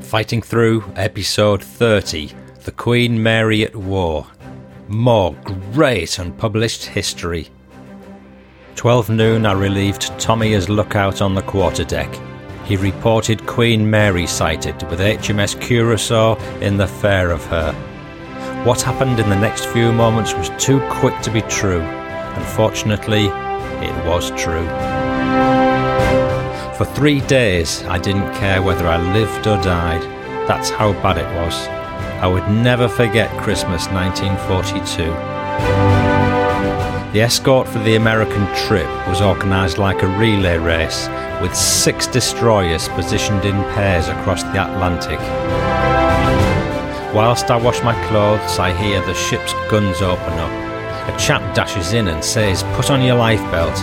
Fighting Through, Episode 30 The Queen Mary at War. More great unpublished history. 12 noon, I relieved Tommy as lookout on the quarterdeck. He reported Queen Mary sighted with HMS Curacoa in the fair of her. What happened in the next few moments was too quick to be true. Unfortunately, it was true. For three days, I didn't care whether I lived or died. That's how bad it was. I would never forget Christmas 1942. The escort for the American trip was organised like a relay race, with six destroyers positioned in pairs across the Atlantic. Whilst I wash my clothes, I hear the ship's guns open up. A chap dashes in and says, Put on your lifebelt.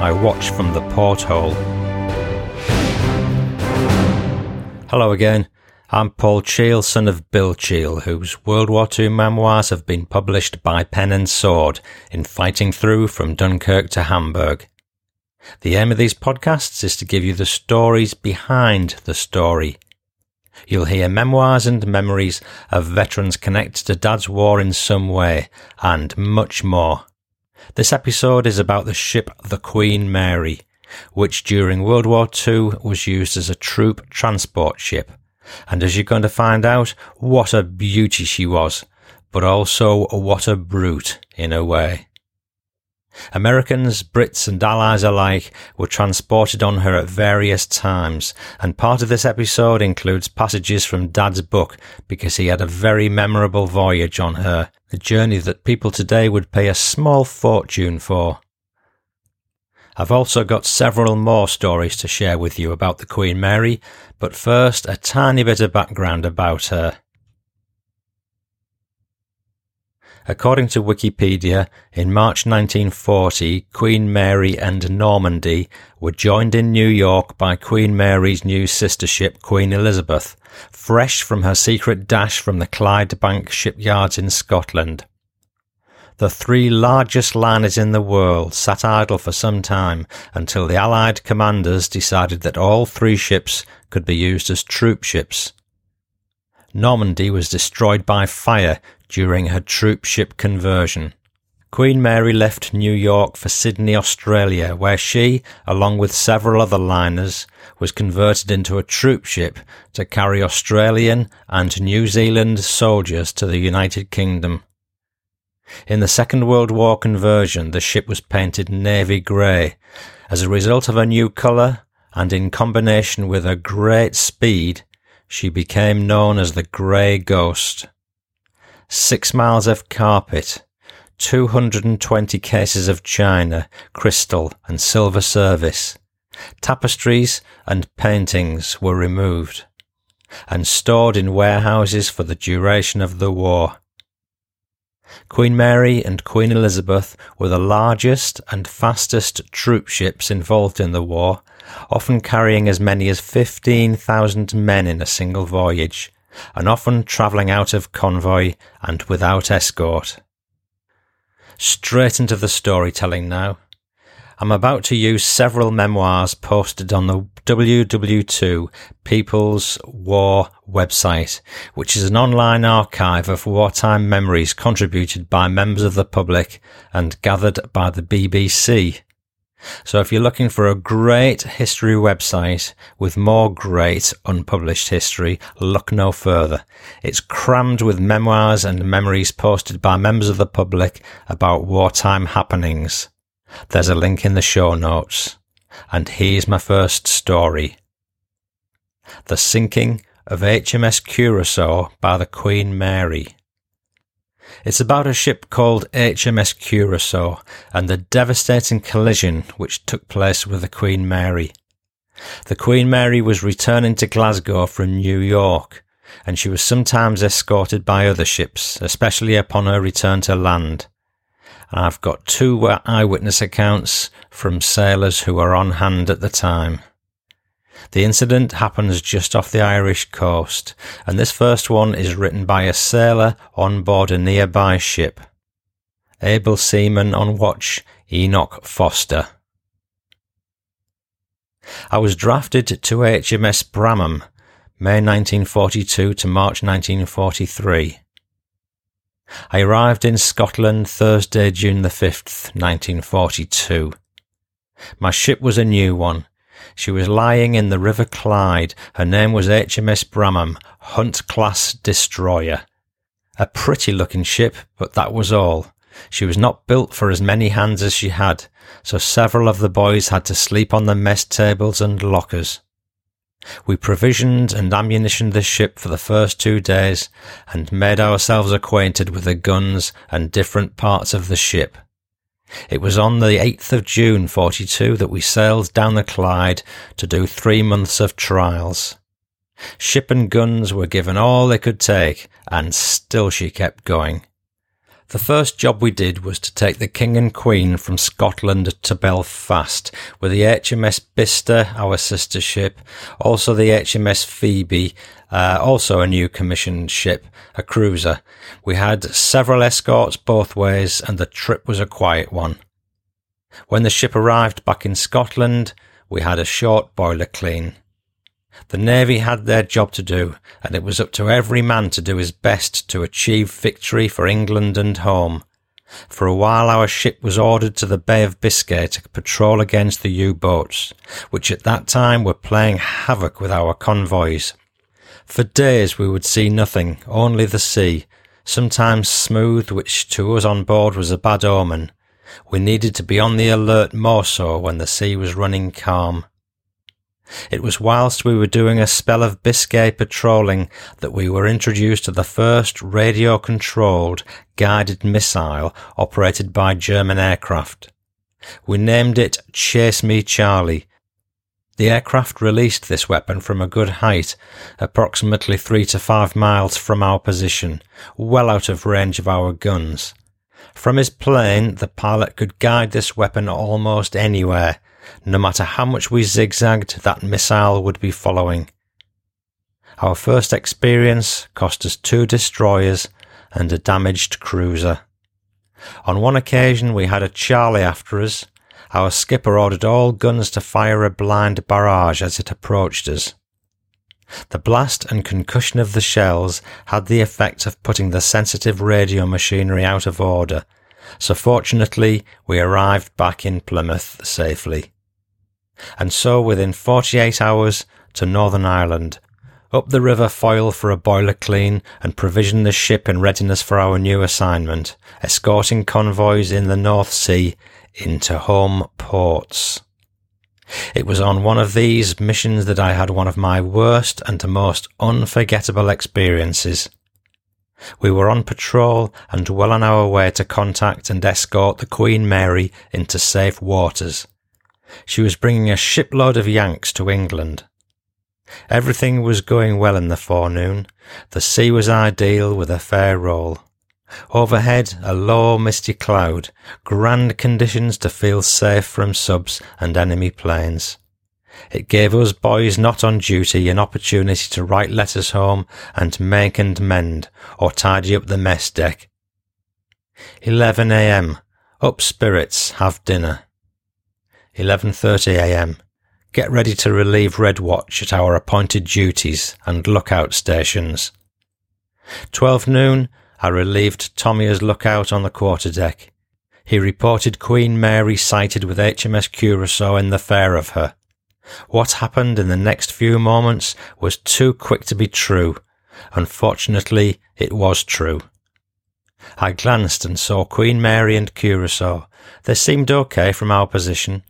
I watch from the porthole. Hello again. I'm Paul Cheall, son of Bill Cheall, whose World War II memoirs have been published by Pen and Sword in Fighting Through from Dunkirk to Hamburg. The aim of these podcasts is to give you the stories behind the story. You'll hear memoirs and memories of veterans connected to Dad's war in some way, and much more. This episode is about the ship the Queen Mary, which during World War II was used as a troop transport ship. And as you're going to find out, what a beauty she was, but also what a brute in a way. Americans, Brits and Allies alike were transported on her at various times, and part of this episode includes passages from Dad's book because he had a very memorable voyage on her, a journey that people today would pay a small fortune for. I've also got several more stories to share with you about the Queen Mary, but first a tiny bit of background about her. According to Wikipedia, in March 1940, Queen Mary and Normandie were joined in New York by Queen Mary's new sister ship, Queen Elizabeth, fresh from her secret dash from the Clydebank shipyards in Scotland. The three largest liners in the world sat idle for some time until the Allied commanders decided that all three ships could be used as troop ships. Normandie was destroyed by fire during her troop ship conversion. Queen Mary left New York for Sydney, Australia, where she, along with several other liners, was converted into a troop ship to carry Australian and New Zealand soldiers to the United Kingdom. In the Second World War conversion, the ship was painted navy grey. As a result of her new colour, and in combination with her great speed, she became known as the Grey Ghost. Six miles of carpet, 220 cases of china, crystal, and silver service, tapestries and paintings were removed and stored in warehouses for the duration of the war. Queen Mary and Queen Elizabeth were the largest and fastest troop ships involved in the war, often carrying as many as 15,000 men in a single voyage, and often travelling out of convoy and without escort. Straight into the storytelling now. I'm about to use several memoirs posted on the WW2 People's War website, which is an online archive of wartime memories contributed by members of the public and gathered by the BBC. So if you're looking for a great history website with more great unpublished history, look no further. It's crammed with memoirs and memories posted by members of the public about wartime happenings. There's a link in the show notes. And here's my first story. The sinking of HMS Curacoa by the Queen Mary. It's about a ship called HMS Curacoa and the devastating collision which took place with the Queen Mary. The Queen Mary was returning to Glasgow from New York, and she was sometimes escorted by other ships, especially upon her return to land. I've got two uh, eyewitness accounts from sailors who were on hand at the time. The incident happens just off the Irish coast, and this first one is written by a sailor on board a nearby ship. Able seaman on watch, Enoch Foster. I was drafted to HMS Bramham, May 1942 to March 1943. I arrived in Scotland Thursday, June the 5th, 1942. My ship was a new one. She was lying in the River Clyde. Her name was HMS Bramham, Hunt class destroyer. A pretty looking ship, but that was all. She was not built for as many hands as she had, so several of the boys had to sleep on the mess tables and lockers. We provisioned and ammunitioned the ship for the first two days and made ourselves acquainted with the guns and different parts of the ship. It was on the 8th of June 42 that we sailed down the Clyde to do three months of trials. Ship and guns were given all they could take, and still she kept going. The first job we did was to take the King and Queen from Scotland to Belfast with the HMS Bicester, our sister ship, also the HMS Phoebe, uh, also a new commissioned ship, a cruiser. We had several escorts both ways and the trip was a quiet one. When the ship arrived back in Scotland, we had a short boiler clean. The Navy had their job to do, and it was up to every man to do his best to achieve victory for England and home. For a while our ship was ordered to the Bay of Biscay to patrol against the U-boats, which at that time were playing havoc with our convoys. For days we would see nothing, only the sea, sometimes smooth, which to us on board was a bad omen. We needed to be on the alert more so when the sea was running calm. It was whilst we were doing a spell of Biscay patrolling that we were introduced to the first radio controlled guided missile operated by German aircraft. We named it Chase Me Charlie. The aircraft released this weapon from a good height, approximately three to five miles from our position, well out of range of our guns. From his plane, the pilot could guide this weapon almost anywhere, no matter how much we zigzagged, that missile would be following. Our first experience cost us two destroyers and a damaged cruiser. On one occasion we had a Charlie after us. Our skipper ordered all guns to fire a blind barrage as it approached us. The blast and concussion of the shells had the effect of putting the sensitive radio machinery out of order, so fortunately we arrived back in Plymouth safely and so within 48 hours to Northern Ireland, up the river Foyle for a boiler clean and provision the ship in readiness for our new assignment, escorting convoys in the North Sea into home ports. It was on one of these missions that I had one of my worst and most unforgettable experiences. We were on patrol and well on our way to contact and escort the Queen Mary into safe waters. She was bringing a shipload of Yanks to England. Everything was going well in the forenoon. The sea was ideal with a fair roll. Overhead, a low, misty cloud, grand conditions to feel safe from subs and enemy planes. It gave us boys not on duty an opportunity to write letters home and make and mend, or tidy up the mess deck. 11 a.m. Up spirits, have dinner. 11:30 a.m. Get ready to relieve Red Watch at our appointed duties and lookout stations. 12 noon, I relieved Tommy as lookout on the quarterdeck. He reported Queen Mary sighted with HMS Curacoa in the fair of her. What happened in the next few moments was too quick to be true. Unfortunately, it was true. I glanced and saw Queen Mary and Curacoa. They seemed okay from our position.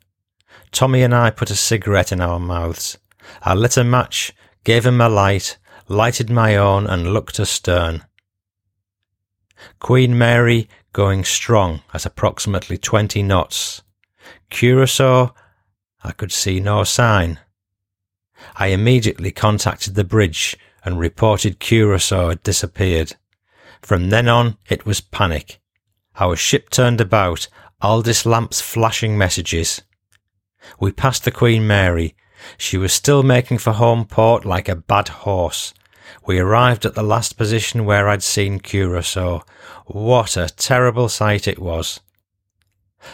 Tommy and I put a cigarette in our mouths. I lit a match, gave him a light, lighted my own, and looked astern. Queen Mary going strong at approximately 20 knots. Curacoa, I could see no sign. I immediately contacted the bridge and reported Curacoa had disappeared. From then on, it was panic. Our ship turned about, Aldis lamps flashing messages. We passed the Queen Mary. She was still making for home port like a bad horse. We arrived at the last position where I'd seen Curacoa. What a terrible sight it was.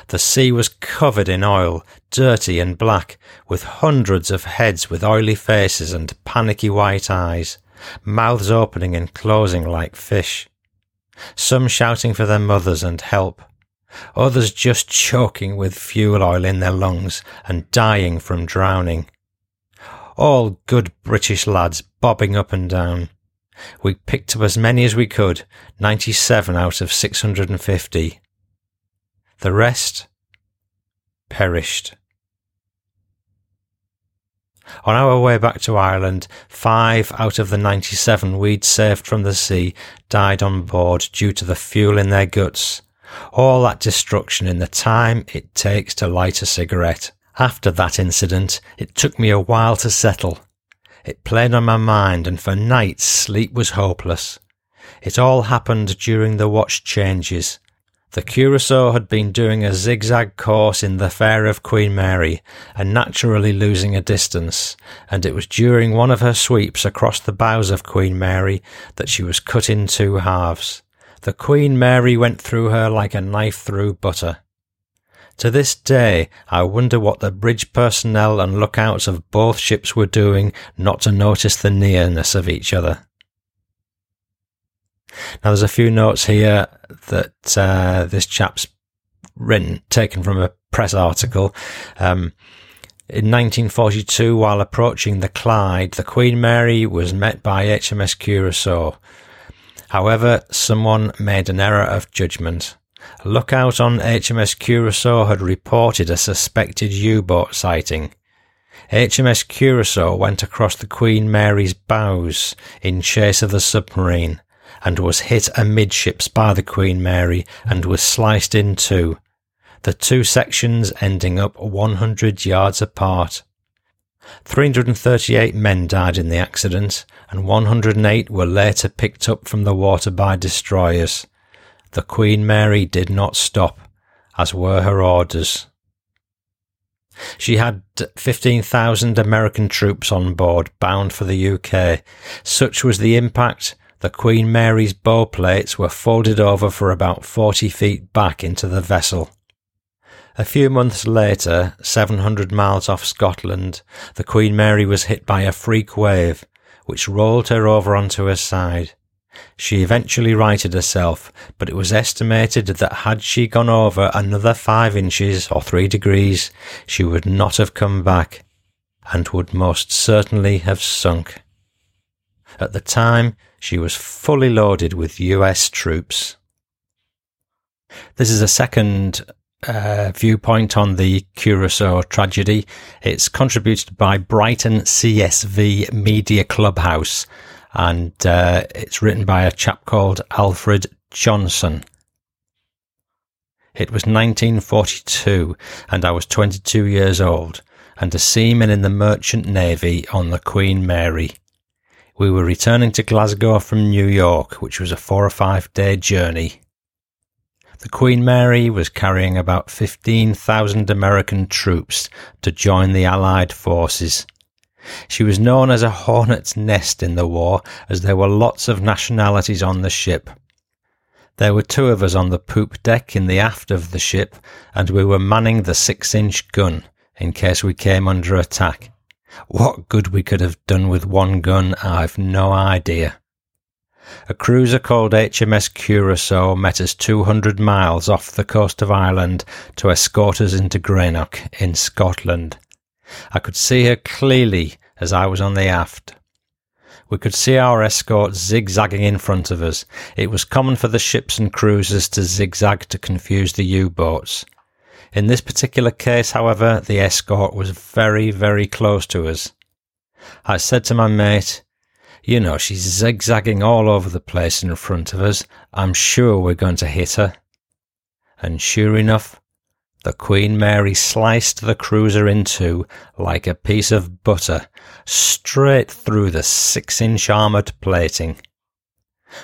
The sea was covered in oil, dirty and black, with hundreds of heads with oily faces and panicky white eyes, mouths opening and closing like fish. Some shouting for their mothers and help, others just choking with fuel oil in their lungs and dying from drowning. All good British lads bobbing up and down. We picked up as many as we could, 97 out of 650. The rest perished. On our way back to Ireland, five out of the 97 we'd saved from the sea died on board due to the fuel in their guts. All that destruction in the time it takes to light a cigarette. After that incident, it took me a while to settle. It played on my mind, and for nights sleep was hopeless. It all happened during the watch changes. The Curacoa had been doing a zigzag course in the Fair of Queen Mary and naturally losing a distance, and it was during one of her sweeps across the bows of Queen Mary that she was cut in two halves. The Queen Mary went through her like a knife through butter. To this day, I wonder what the bridge personnel and lookouts of both ships were doing not to notice the nearness of each other. Now, there's a few notes here that uh, this chap's written, taken from a press article. Um, in 1942, while approaching the Clyde, the Queen Mary was met by HMS Curacoa. However, someone made an error of judgment. Lookout on HMS Curacoa had reported a suspected U-boat sighting. HMS Curacoa went across the Queen Mary's bows in chase of the submarine and was hit amidships by the Queen Mary and was sliced in two, the two sections ending up 100 yards apart. 338 men died in the accident, and 108 were later picked up from the water by destroyers. The Queen Mary did not stop, as were her orders. She had 15,000 American troops on board, bound for the UK. Such was the impact, the Queen Mary's bow plates were folded over for about 40 feet back into the vessel. A few months later, 700 miles off Scotland, the Queen Mary was hit by a freak wave, which rolled her over onto her side. She eventually righted herself, but it was estimated that had she gone over another five inches or three degrees, she would not have come back, and would most certainly have sunk. At the time, she was fully loaded with US troops. This is a second uh, viewpoint on the Curacoa tragedy. It's contributed by Brighton CSV Media Clubhouse and uh, it's written by a chap called Alfred Johnson. It was 1942 and I was 22 years old and a seaman in the merchant navy on the Queen Mary. We were returning to Glasgow from New York, which was a four or five day journey. The Queen Mary was carrying about 15,000 American troops to join the Allied forces. She was known as a hornet's nest in the war as there were lots of nationalities on the ship. There were two of us on the poop deck in the aft of the ship, and we were manning the six inch gun in case we came under attack. What good we could have done with one gun, I've no idea. A cruiser called HMS Curacoa met us 200 miles off the coast of Ireland to escort us into Greenock in Scotland. I could see her clearly as I was on the aft. We could see our escort zigzagging in front of us. It was common for the ships and cruisers to zigzag to confuse the U-boats. In this particular case, however, the escort was very, very close to us. I said to my mate, you know, she's zigzagging all over the place in front of us. I'm sure we're going to hit her. And sure enough, the Queen Mary sliced the cruiser in two like a piece of butter, straight through the six inch armoured plating.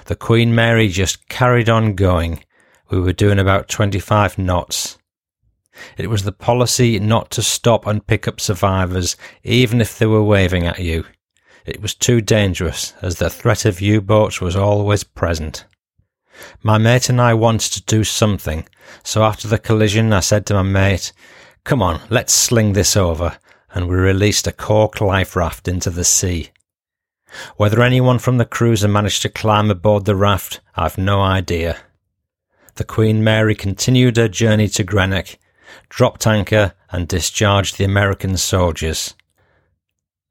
The Queen Mary just carried on going. We were doing about 25 knots. It was the policy not to stop and pick up survivors, even if they were waving at you. It was too dangerous, as the threat of U boats was always present. My mate and I wanted to do something, so after the collision I said to my mate, Come on, let's sling this over, and we released a cork life raft into the sea. Whether anyone from the cruiser managed to climb aboard the raft, I've no idea. The Queen Mary continued her journey to Greenock, dropped anchor, and discharged the American soldiers.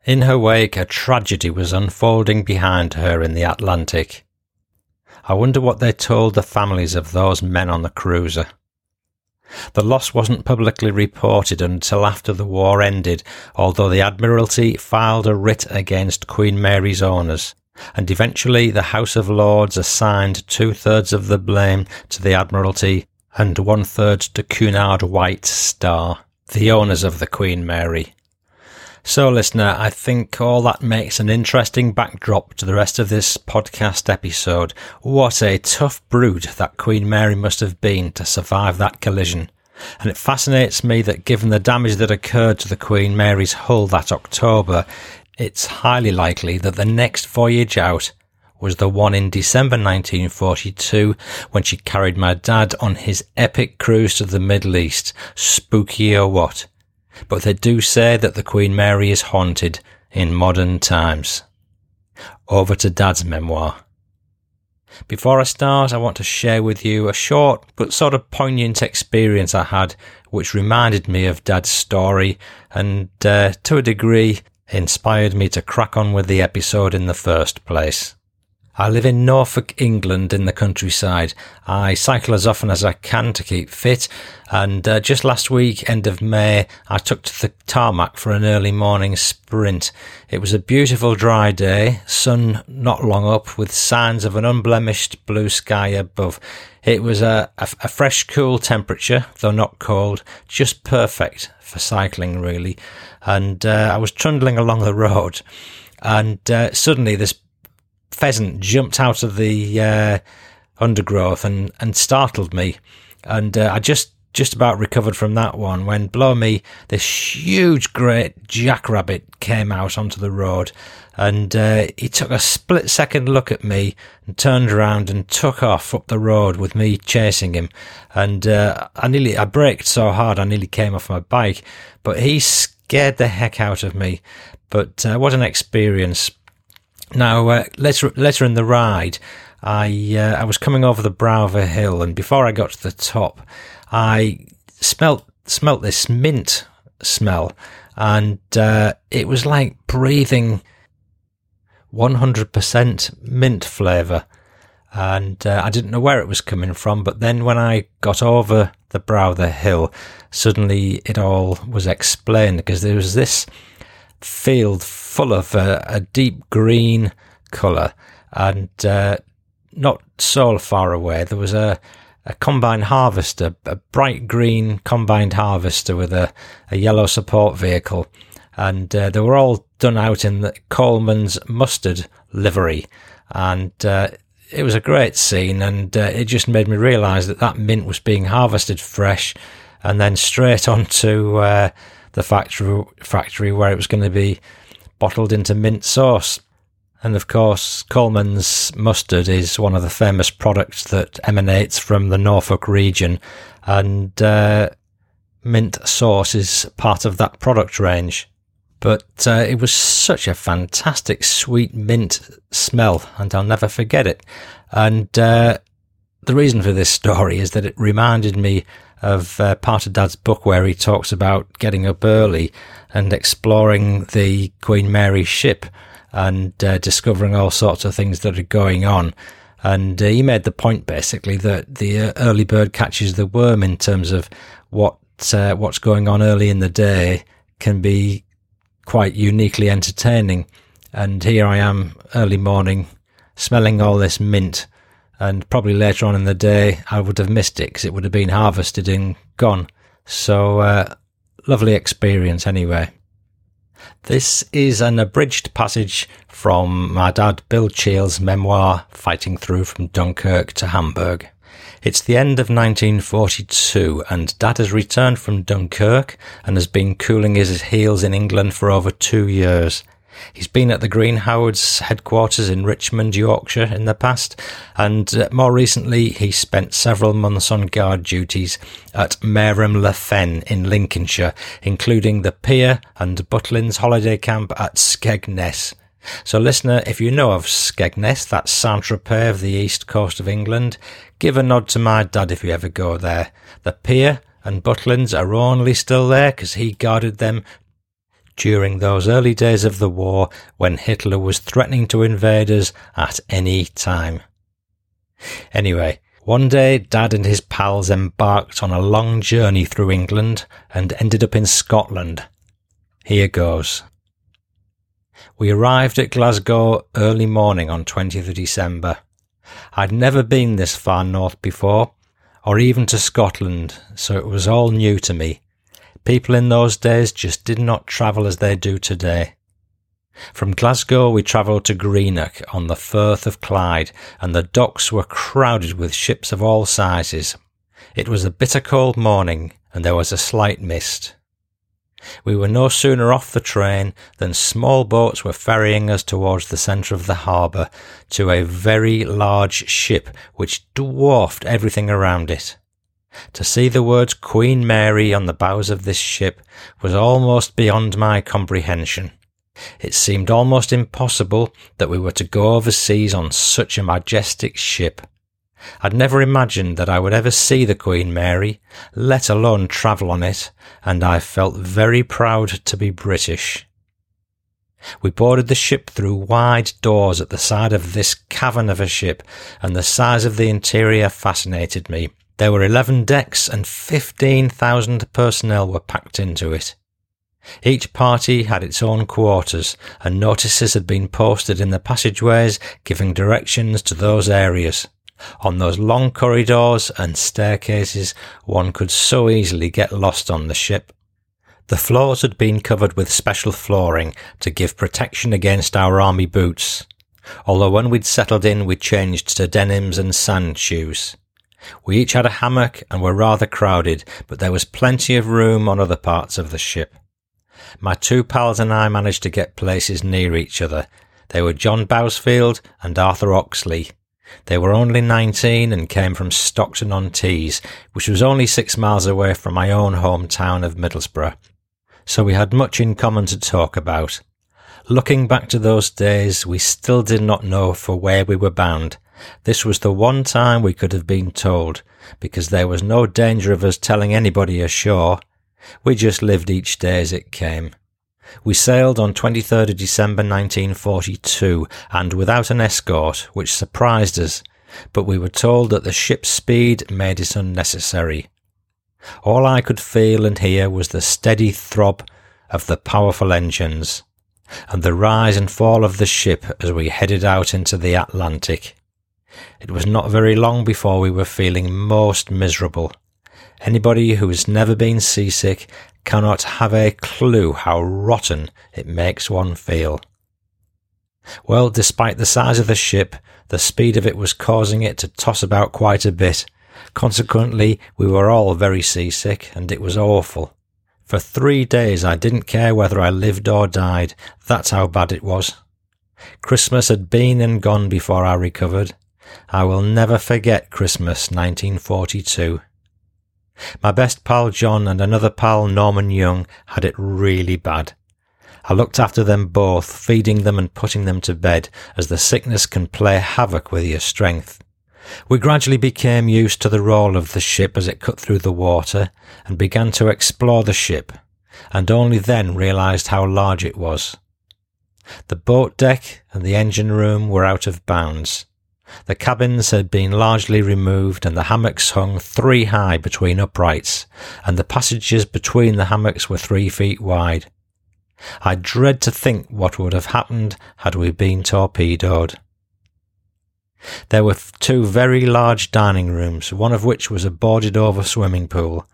In her wake, a tragedy was unfolding behind her in the Atlantic. I wonder what they told the families of those men on the cruiser. The loss wasn't publicly reported until after the war ended, although the Admiralty filed a writ against Queen Mary's owners, and eventually the House of Lords assigned two thirds of the blame to the Admiralty and one third to Cunard White Star, the owners of the Queen Mary. So, listener, I think all that makes an interesting backdrop to the rest of this podcast episode. What a tough brood that Queen Mary must have been to survive that collision. And it fascinates me that given the damage that occurred to the Queen Mary's hull that October, it's highly likely that the next voyage out was the one in December 1942 when she carried my dad on his epic cruise to the Middle East. Spooky or what? But they do say that the Queen Mary is haunted in modern times. Over to Dad's memoir. Before I start, I want to share with you a short but sort of poignant experience I had, which reminded me of Dad's story and, uh, to a degree, inspired me to crack on with the episode in the first place. I live in Norfolk, England, in the countryside. I cycle as often as I can to keep fit, and uh, just last week, end of May, I took to the tarmac for an early morning sprint. It was a beautiful dry day, sun not long up, with signs of an unblemished blue sky above. It was a, a, a fresh, cool temperature, though not cold, just perfect for cycling, really. And uh, I was trundling along the road, and uh, suddenly this pheasant jumped out of the uh, undergrowth and, and startled me. And uh, I just just about recovered from that one when, blow me, this huge, great jackrabbit came out onto the road. And uh, he took a split second look at me and turned around and took off up the road with me chasing him. And uh, I nearly, I braked so hard I nearly came off my bike. But he scared the heck out of me. But uh, what an experience. Now, uh, later, later in the ride, I uh, I was coming over the brow of a hill, and before I got to the top, I smelt smelt this mint smell, and uh, it was like breathing 100% mint flavour. And uh, I didn't know where it was coming from, but then when I got over the brow of the hill, suddenly it all was explained because there was this field full of a, a deep green colour, and uh, not so far away there was a, a combine harvester, a bright green combined harvester with a, a yellow support vehicle, and uh, they were all done out in the Colman's mustard livery, and uh, it was a great scene, and uh, it just made me realise that that mint was being harvested fresh, and then straight onto uh, the factory factory where it was going to be bottled into mint sauce. And of course, Colman's mustard is one of the famous products that emanates from the Norfolk region, and uh, mint sauce is part of that product range. But uh, it was such a fantastic sweet mint smell, and I'll never forget it. And uh, the reason for this story is that it reminded me of uh, part of Dad's book where he talks about getting up early and exploring the Queen Mary ship and uh, discovering all sorts of things that are going on. And uh, he made the point basically that the uh, early bird catches the worm in terms of what uh, what's going on early in the day can be quite uniquely entertaining. And here I am, early morning, smelling all this mint and probably later on in the day I would have missed it because it would have been harvested and gone. So uh, lovely experience anyway. This is an abridged passage from my dad Bill Cheall's memoir, Fighting Through from Dunkirk to Hamburg. It's the end of 1942 and Dad has returned from Dunkirk and has been cooling his heels in England for over two years. He's been at the Green Howards headquarters in Richmond, Yorkshire in the past, and uh, more recently he spent several months on guard duties at Mareham Le Fen in Lincolnshire, including the Pier and Butlins holiday camp at Skegness. So listener, if you know of Skegness, that's Saint-Tropez of the east coast of England, give a nod to my dad if you ever go there. The Pier and Butlins are only still there because he guarded them during those early days of the war when Hitler was threatening to invade us at any time. Anyway, one day Dad and his pals embarked on a long journey through England and ended up in Scotland. Here goes. We arrived at Glasgow early morning on 20th of December. I'd never been this far north before, or even to Scotland, so it was all new to me. People in those days just did not travel as they do today. From Glasgow, we travelled to Greenock on the Firth of Clyde, and the docks were crowded with ships of all sizes. It was a bitter cold morning, and there was a slight mist. We were no sooner off the train than small boats were ferrying us towards the centre of the harbour to a very large ship which dwarfed everything around it. To see the words Queen Mary on the bows of this ship was almost beyond my comprehension. It seemed almost impossible that we were to go overseas on such a majestic ship. I'd never imagined that I would ever see the Queen Mary, let alone travel on it, and I felt very proud to be British. We boarded the ship through wide doors at the side of this cavern of a ship, and the size of the interior fascinated me. There were 11 decks and 15,000 personnel were packed into it. Each party had its own quarters, and notices had been posted in the passageways giving directions to those areas. On those long corridors and staircases, one could so easily get lost on the ship. The floors had been covered with special flooring to give protection against our army boots, although when we'd settled in we changed to denims and sand shoes. We each had a hammock and were rather crowded, but there was plenty of room on other parts of the ship. My two pals and I managed to get places near each other. They were John Bousfield and Arthur Oxley. They were only 19 and came from Stockton on Tees, which was only six miles away from my own hometown of Middlesbrough. So we had much in common to talk about. Looking back to those days, we still did not know for where we were bound, this was the one time we could have been told, because there was no danger of us telling anybody ashore. We just lived each day as it came. We sailed on 23rd of December 1942 and without an escort, which surprised us, but we were told that the ship's speed made it unnecessary. All I could feel and hear was the steady throb of the powerful engines and the rise and fall of the ship as we headed out into the Atlantic. It was not very long before we were feeling most miserable. Anybody who has never been seasick cannot have a clue how rotten it makes one feel. Well, despite the size of the ship, the speed of it was causing it to toss about quite a bit. Consequently, we were all very seasick, and it was awful. For three days I didn't care whether I lived or died. That's how bad it was. Christmas had been and gone before I recovered, I will never forget Christmas 1942. My best pal John and another pal Norman Young had it really bad. I looked after them both, feeding them and putting them to bed, as the sickness can play havoc with your strength. We gradually became used to the roll of the ship as it cut through the water, and began to explore the ship, and only then realized how large it was. The boat deck and the engine room were out of bounds. The cabins had been largely removed and the hammocks hung three high between uprights, and the passages between the hammocks were three feet wide. I dread to think what would have happened had we been torpedoed. There were two very large dining rooms, one of which was a boarded over swimming pool.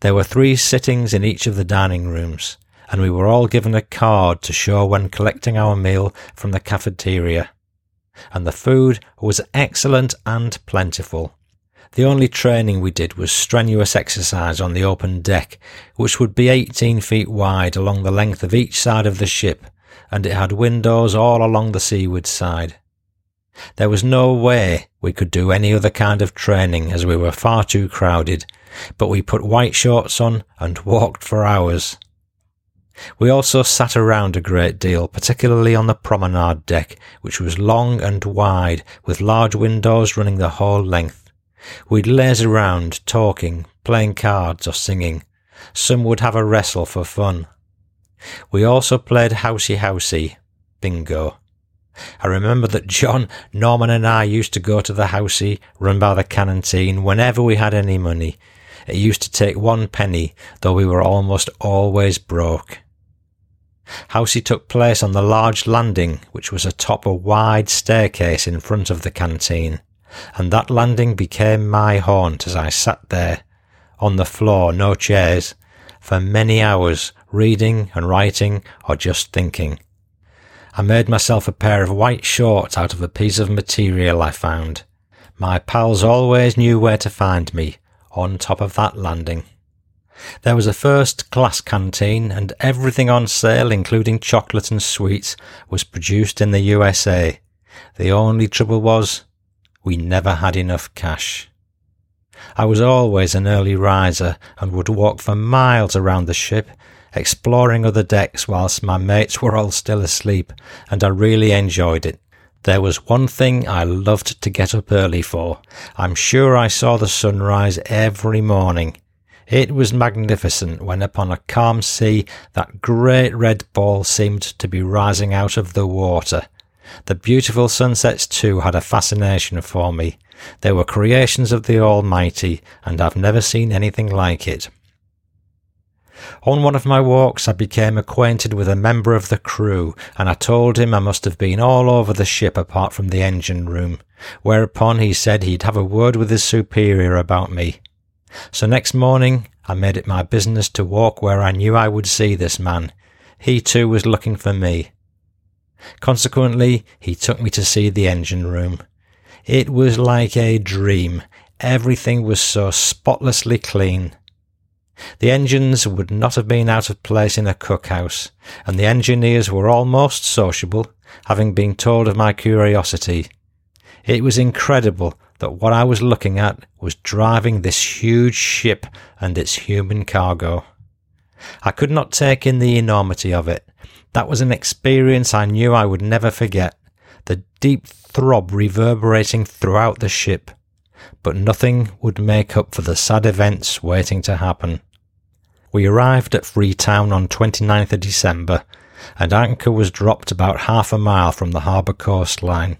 There were three sittings in each of the dining rooms, and we were all given a card to show when collecting our meal from the cafeteria and the food was excellent and plentiful. The only training we did was strenuous exercise on the open deck, which would be 18 feet wide along the length of each side of the ship, and it had windows all along the seaward side. There was no way we could do any other kind of training as we were far too crowded, but we put white shorts on and walked for hours. We also sat around a great deal, particularly on the promenade deck, which was long and wide, with large windows running the whole length. We'd laze around, talking, playing cards or singing. Some would have a wrestle for fun. We also played housey housey, bingo. I remember that John, Norman and I used to go to the housey run by the canteen whenever we had any money. It used to take one penny, though we were almost always broke. Housey took place on the large landing, which was atop a wide staircase in front of the canteen, and that landing became my haunt as I sat there, on the floor, no chairs, for many hours, reading and writing or just thinking. I made myself a pair of white shorts out of a piece of material I found. My pals always knew where to find me, on top of that landing. There was a first class canteen, and everything on sale, including chocolate and sweets, was produced in the USA. The only trouble was, we never had enough cash. I was always an early riser and would walk for miles around the ship, exploring other decks whilst my mates were all still asleep, and I really enjoyed it. There was one thing I loved to get up early for. I'm sure I saw the sunrise every morning. It was magnificent when upon a calm sea that great red ball seemed to be rising out of the water. The beautiful sunsets too had a fascination for me. They were creations of the Almighty, and I've never seen anything like it. On one of my walks, I became acquainted with a member of the crew, and I told him I must have been all over the ship apart from the engine room, whereupon he said he'd have a word with his superior about me. So next morning, I made it my business to walk where I knew I would see this man. He too was looking for me. Consequently, he took me to see the engine room. It was like a dream. Everything was so spotlessly clean. The engines would not have been out of place in a cookhouse, and the engineers were almost sociable, having been told of my curiosity. It was incredible that what I was looking at was driving this huge ship and its human cargo. I could not take in the enormity of it. That was an experience I knew I would never forget. The deep throb reverberating throughout the ship but nothing would make up for the sad events waiting to happen. We arrived at Freetown on 29th of December, and anchor was dropped about half a mile from the harbour coastline.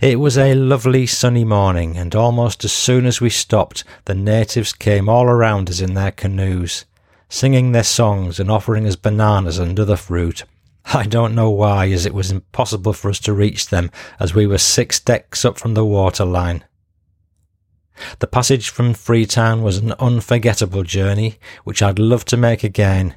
It was a lovely sunny morning, and almost as soon as we stopped, the natives came all around us in their canoes, singing their songs and offering us bananas and other fruit. I don't know why, as it was impossible for us to reach them, as we were six decks up from the waterline. The passage from Freetown was an unforgettable journey, which I'd love to make again.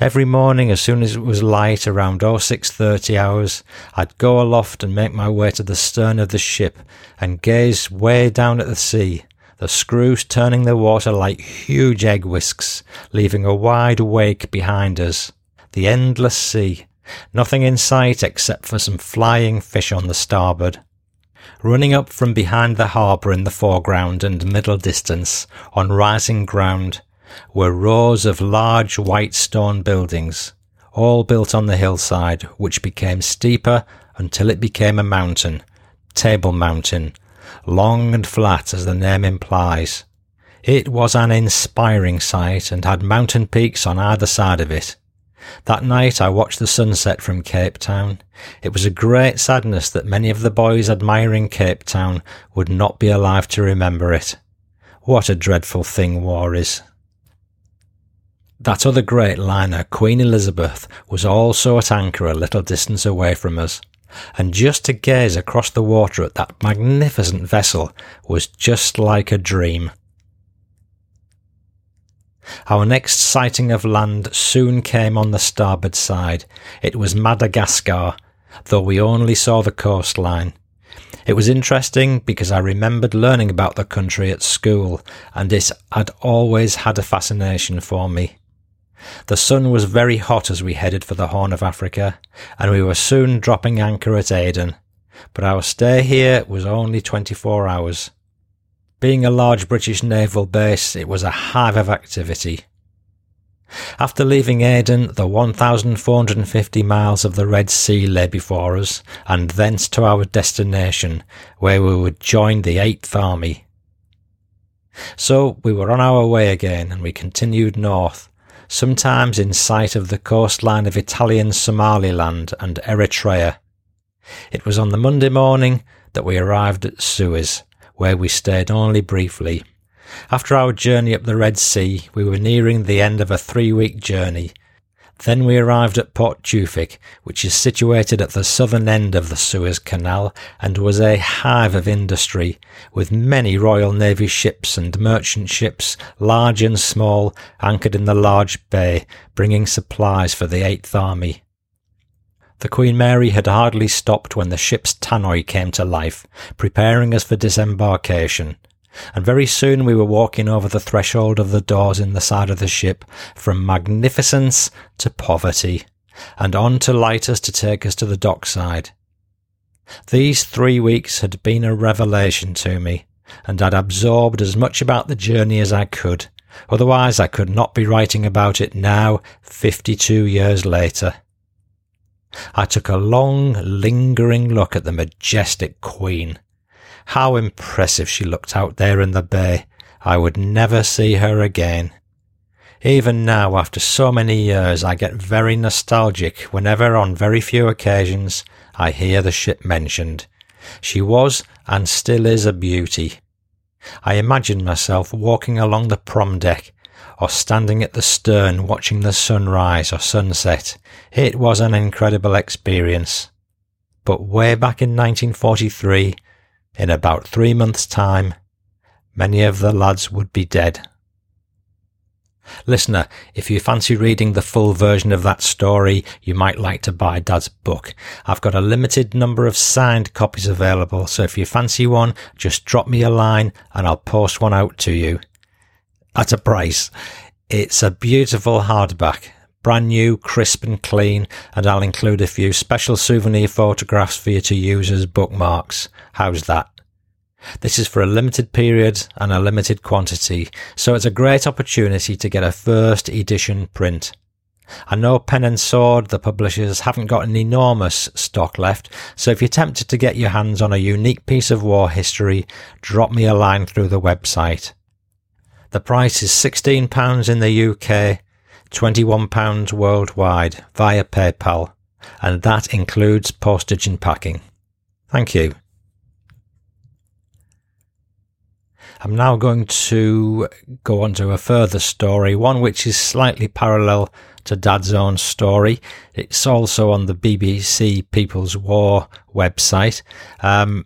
Every morning, as soon as it was light, around 0630 hours, I'd go aloft and make my way to the stern of the ship and gaze way down at the sea, the screws turning the water like huge egg whisks, leaving a wide wake behind us. The endless sea, nothing in sight except for some flying fish on the starboard. Running up from behind the harbour in the foreground and middle distance, on rising ground, were rows of large white stone buildings, all built on the hillside, which became steeper until it became a mountain, Table Mountain, long and flat as the name implies. It was an inspiring sight and had mountain peaks on either side of it. That night I watched the sunset from Cape Town. It was a great sadness that many of the boys admiring Cape Town would not be alive to remember it. What a dreadful thing war is. That other great liner, Queen Elizabeth, was also at anchor a little distance away from us, and just to gaze across the water at that magnificent vessel was just like a dream. Our next sighting of land soon came on the starboard side. It was Madagascar, though we only saw the coastline. It was interesting because I remembered learning about the country at school, and it had always had a fascination for me. The sun was very hot as we headed for the Horn of Africa, and we were soon dropping anchor at Aden, but our stay here was only 24 hours. Being a large British naval base, it was a hive of activity. After leaving Aden, the 1,450 miles of the Red Sea lay before us, and thence to our destination, where we would join the Eighth Army. So we were on our way again, and we continued north, sometimes in sight of the coastline of Italian Somaliland and Eritrea. It was on the Monday morning that we arrived at Suez, where we stayed only briefly. After our journey up the Red Sea, we were nearing the end of a three week journey. Then we arrived at Port Tewfik, which is situated at the southern end of the Suez Canal and was a hive of industry, with many Royal Navy ships and merchant ships, large and small, anchored in the large bay, bringing supplies for the Eighth Army. The Queen Mary had hardly stopped when the ship's tannoy came to life, preparing us for disembarkation. And very soon we were walking over the threshold of the doors in the side of the ship, from magnificence to poverty, and on to lighters to take us to the dockside. These three weeks had been a revelation to me, and I'd absorbed as much about the journey as I could. Otherwise, I could not be writing about it now, fifty two years later. I took a long, lingering look at the majestic Queen. How impressive she looked out there in the bay. I would never see her again. Even now, after so many years, I get very nostalgic whenever, on very few occasions, I hear the ship mentioned. She was and still is a beauty. I imagine myself walking along the prom deck or standing at the stern watching the sunrise or sunset. It was an incredible experience. But way back in 1943, in about three months' time, many of the lads would be dead. Listener, if you fancy reading the full version of that story, you might like to buy Dad's book. I've got a limited number of signed copies available, so if you fancy one, just drop me a line and I'll post one out to you at a price. It's a beautiful hardback, brand new, crisp and clean, and I'll include a few special souvenir photographs for you to use as bookmarks. How's that? This is for a limited period and a limited quantity, so it's a great opportunity to get a first edition print. I know Pen and Sword, the publishers, haven't got an enormous stock left, so if you're tempted to get your hands on a unique piece of war history, drop me a line through the website. The price is £16 in the UK, £21 worldwide via PayPal, and that includes postage and packing. Thank you. I'm now going to go on to a further story, one which is slightly parallel to Dad's own story. It's also on the BBC People's War website. Um,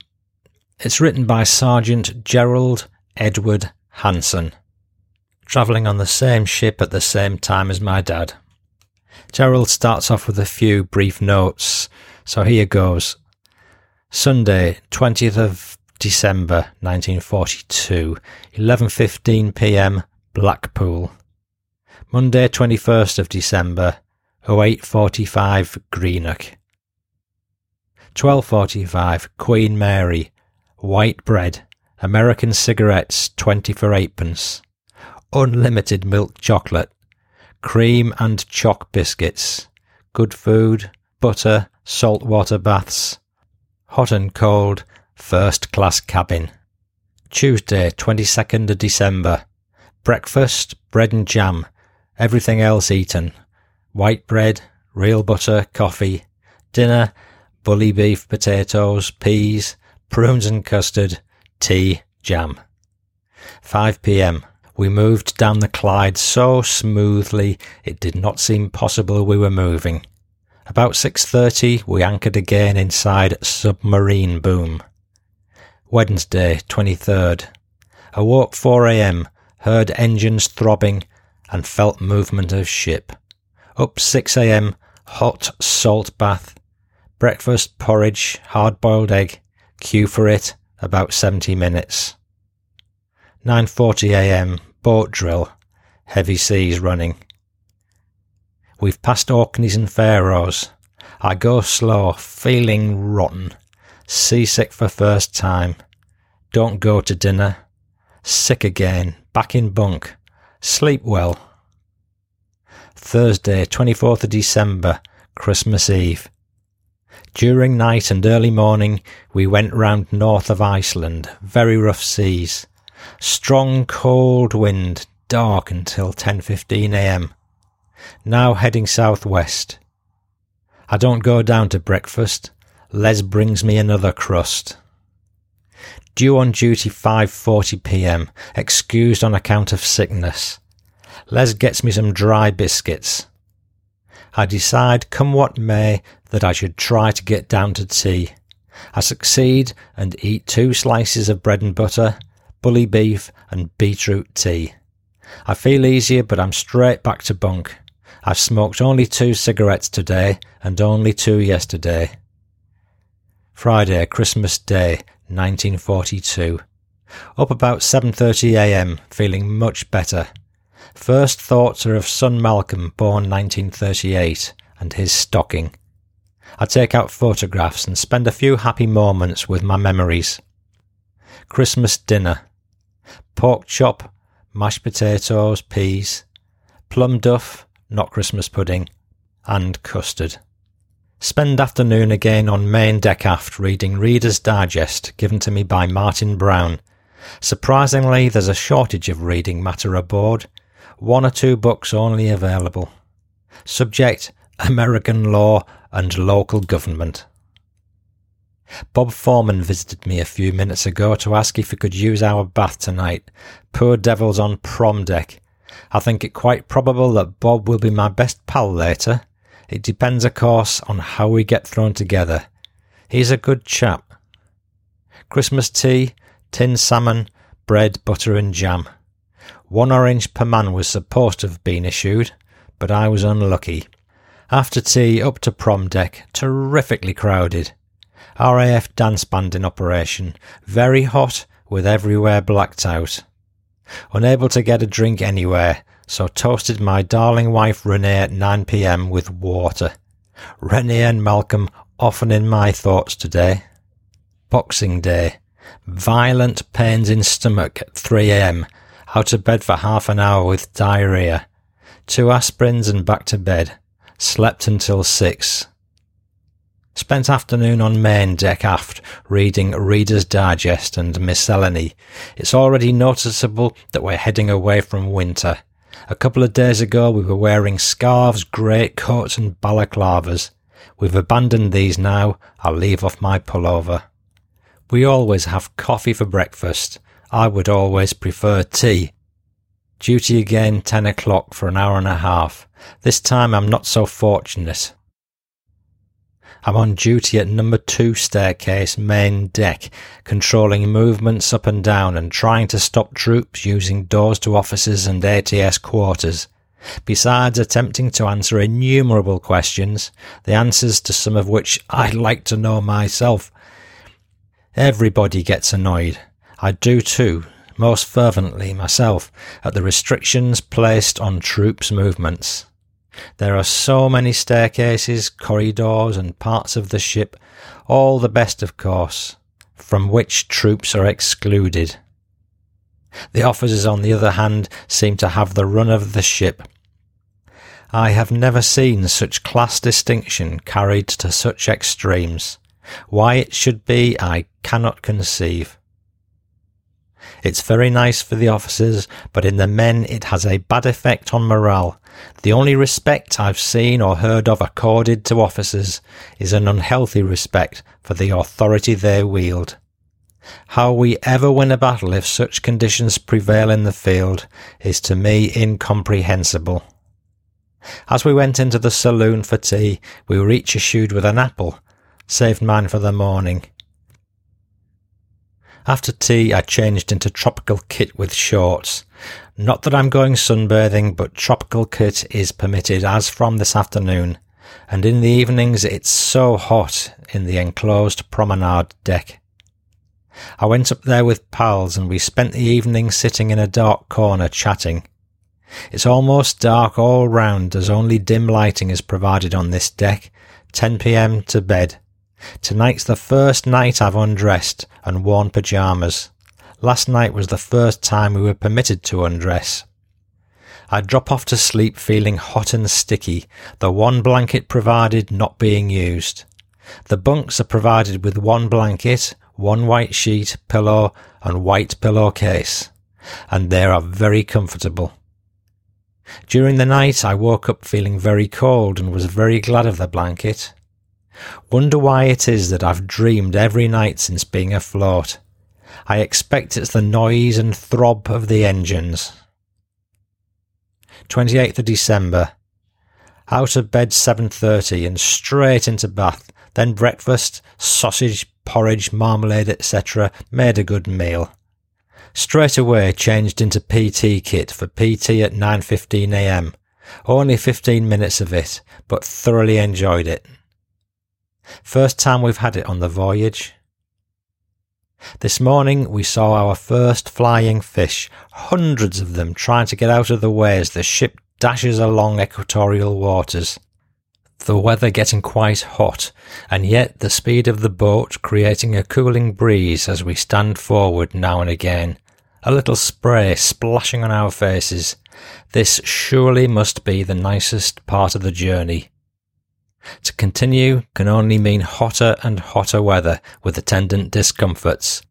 it's written by Sergeant Gerald Edward Hanson travelling on the same ship at the same time as my dad. Gerald starts off with a few brief notes, so here goes. Sunday, 20th of December 1942, 11:15 p.m. Blackpool. Monday, 21st of December, 08:45 Greenock. 12:45 Queen Mary, white bread, American cigarettes 20 for eightpence unlimited milk chocolate, cream and choc biscuits, good food, butter, salt water baths, hot and cold, first class cabin. Tuesday, 22nd of December. Breakfast, bread and jam, everything else eaten. White bread, real butter, coffee. Dinner, bully beef, potatoes, peas, prunes and custard, tea, jam. 5 p.m. We moved down the Clyde so smoothly it did not seem possible we were moving. About 6.30 we anchored again inside Submarine Boom. Wednesday, 23rd. Awoke 4am, heard engines throbbing and felt movement of ship. Up 6am, hot salt bath. Breakfast, porridge, hard boiled egg. Queue for it, about 70 minutes. 9.40am, boat drill, heavy seas running. We've passed Orkneys and Faroes. I go slow, feeling rotten. Seasick for first time. Don't go to dinner. Sick again. Back in bunk. Sleep well. Thursday, 24th of December, Christmas Eve. During night and early morning, we went round north of Iceland, very rough seas. Strong cold wind, dark until 10:15 a.m. Now heading southwest. I don't go down to breakfast. Les brings me another crust. Due on duty 5:40 p.m. Excused on account of sickness. Les gets me some dry biscuits. I decide, come what may, that I should try to get down to tea. I succeed and eat two slices of bread and butter, bully beef, and beetroot tea. I feel easier, but I'm straight back to bunk. I've smoked only two cigarettes today and only two yesterday. Friday, Christmas Day, 1942. Up about 7:30 a.m., feeling much better. First thoughts are of son Malcolm, born 1938, and his stocking. I take out photographs and spend a few happy moments with my memories. Christmas dinner. Pork chop, mashed potatoes, peas, plum duff, not Christmas pudding, and custard. Spend afternoon again on main deck aft reading Reader's Digest given to me by Martin Brown. Surprisingly, there's a shortage of reading matter aboard, one or two books only available. Subject American law and local government. Bob Foreman visited me a few minutes ago to ask if he could use our bath tonight. Poor devil's on prom deck. I think it quite probable that Bob will be my best pal later. It depends, of course, on how we get thrown together. He's a good chap. Christmas tea, tin salmon, bread, butter, and jam. One orange per man was supposed to have been issued, but I was unlucky. After tea, up to prom deck, terrifically crowded. RAF dance band in operation, very hot, with everywhere blacked out. Unable to get a drink anywhere, so toasted my darling wife Renee at 9pm with water. Renee and Malcolm often in my thoughts today. Boxing Day. Violent pains in stomach at 3am out of bed for half an hour with diarrhea. Two aspirins and back to bed. Slept until six. Spent afternoon on main deck aft, reading Reader's Digest and Miscellany. It's already noticeable that we're heading away from winter. A couple of days ago we were wearing scarves, greatcoats and balaclavas. We've abandoned these now. I'll leave off my pullover. We always have coffee for breakfast. I would always prefer tea. Duty again 10 o'clock for an hour and a half. This time I'm not so fortunate. I'm on duty at number two staircase main deck, controlling movements up and down and trying to stop troops using doors to offices and ATS quarters. Besides attempting to answer innumerable questions, the answers to some of which I'd like to know myself. Everybody gets annoyed. I do too, most fervently myself, at the restrictions placed on troops' movements. There are so many staircases, corridors, and parts of the ship, all the best, of course, from which troops are excluded. The officers, on the other hand, seem to have the run of the ship. I have never seen such class distinction carried to such extremes. Why it should be, I cannot conceive. It's very nice for the officers, but in the men it has a bad effect on morale. The only respect I've seen or heard of accorded to officers is an unhealthy respect for the authority they wield. How we ever win a battle if such conditions prevail in the field is to me incomprehensible. As we went into the saloon for tea, we were each issued with an apple, saved mine for the morning. After tea, I changed into tropical kit with shorts. Not that I'm going sunbathing, but tropical kit is permitted as from this afternoon. And in the evenings, it's so hot in the enclosed promenade deck. I went up there with pals and we spent the evening sitting in a dark corner chatting. It's almost dark all round as only dim lighting is provided on this deck. 10pm to bed. Tonight's the first night I've undressed and worn pyjamas. Last night was the first time we were permitted to undress. I drop off to sleep feeling hot and sticky, the one blanket provided not being used. The bunks are provided with one blanket, one white sheet, pillow, and white pillowcase, and they are very comfortable. During the night, I woke up feeling very cold and was very glad of the blanket. Wonder why it is that I've dreamed every night since being afloat. I expect it's the noise and throb of the engines. 28th of December. Out of bed 7.30 and straight into bath, then breakfast, sausage, porridge, marmalade, etc. Made a good meal. Straight away changed into PT kit for PT at 9.15am. Only 15 minutes of it, but thoroughly enjoyed it. First time we've had it on the voyage. This morning we saw our first flying fish, hundreds of them trying to get out of the way as the ship dashes along equatorial waters. The weather getting quite hot, and yet the speed of the boat creating a cooling breeze as we stand forward now and again. A little spray splashing on our faces. This surely must be the nicest part of the journey. To continue can only mean hotter and hotter weather with attendant discomforts.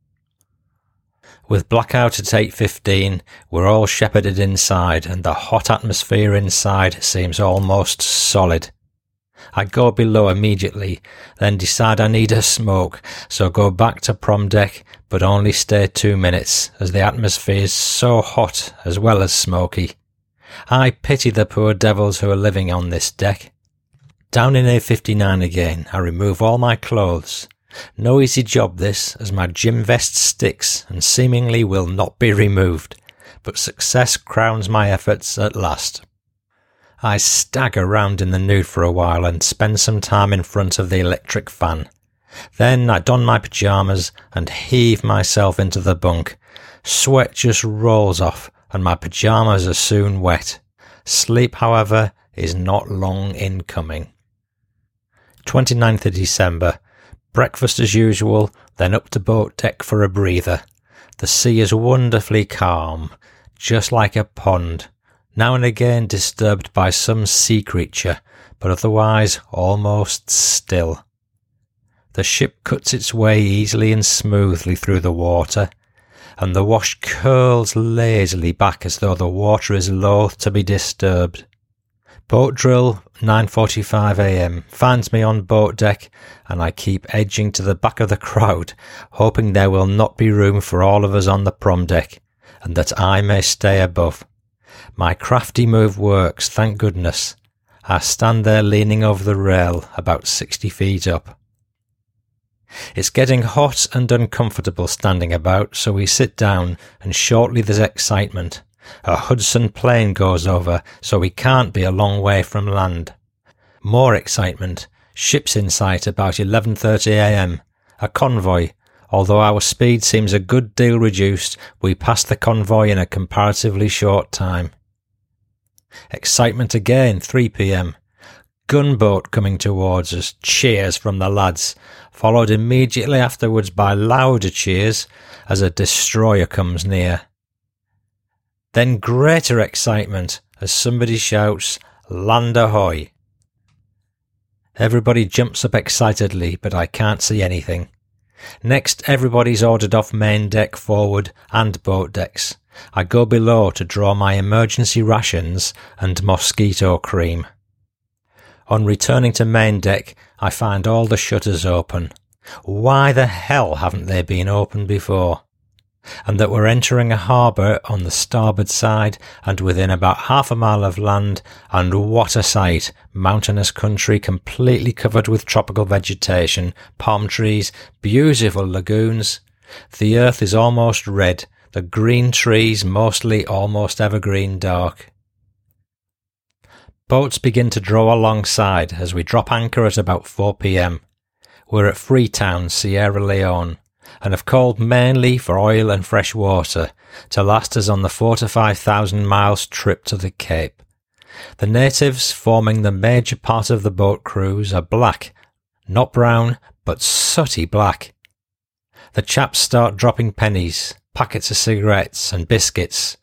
With blackout at 8.15, we're all shepherded inside and the hot atmosphere inside seems almost solid. I go below immediately, then decide I need a smoke, so go back to prom deck, but only stay two minutes, as the atmosphere is so hot as well as smoky. I pity the poor devils who are living on this deck. Down in A59 again, I remove all my clothes. No easy job this, as my gym vest sticks and seemingly will not be removed, but success crowns my efforts at last. I stagger round in the nude for a while and spend some time in front of the electric fan. Then I don my pyjamas and heave myself into the bunk. Sweat just rolls off and my pyjamas are soon wet. Sleep, however, is not long in coming. 29th of December. Breakfast as usual, then up to boat deck for a breather. The sea is wonderfully calm, just like a pond, now and again disturbed by some sea creature, but otherwise almost still. The ship cuts its way easily and smoothly through the water, and the wash curls lazily back as though the water is loath to be disturbed. Boat drill, 9:45 a.m. finds me on boat deck and I keep edging to the back of the crowd, hoping there will not be room for all of us on the prom deck and that I may stay above. My crafty move works, thank goodness. I stand there leaning over the rail about 60 feet up. It's getting hot and uncomfortable standing about, so we sit down and shortly there's excitement. A Hudson plane goes over, so we can't be a long way from land. More excitement. Ships in sight about 11:30 a.m. A convoy. Although our speed seems a good deal reduced, we pass the convoy in a comparatively short time. Excitement again, 3 p.m. Gunboat coming towards us, cheers from the lads, followed immediately afterwards by louder cheers as a destroyer comes near. Then greater excitement as somebody shouts, Land ahoy! Everybody jumps up excitedly, but I can't see anything. Next, everybody's ordered off main deck forward and boat decks. I go below to draw my emergency rations and mosquito cream. On returning to main deck, I find all the shutters open. Why the hell haven't they been opened before? And that we're entering a harbour on the starboard side and within about half a mile of land, and what a sight! Mountainous country completely covered with tropical vegetation, palm trees, beautiful lagoons. The earth is almost red, the green trees mostly almost evergreen dark. Boats begin to draw alongside as we drop anchor at about 4 pm. We're at Freetown, Sierra Leone and have called mainly for oil and fresh water to last us on the four to five thousand miles trip to the Cape. The natives forming the major part of the boat crews are black, not brown, but sooty black. The chaps start dropping pennies, packets of cigarettes and biscuits,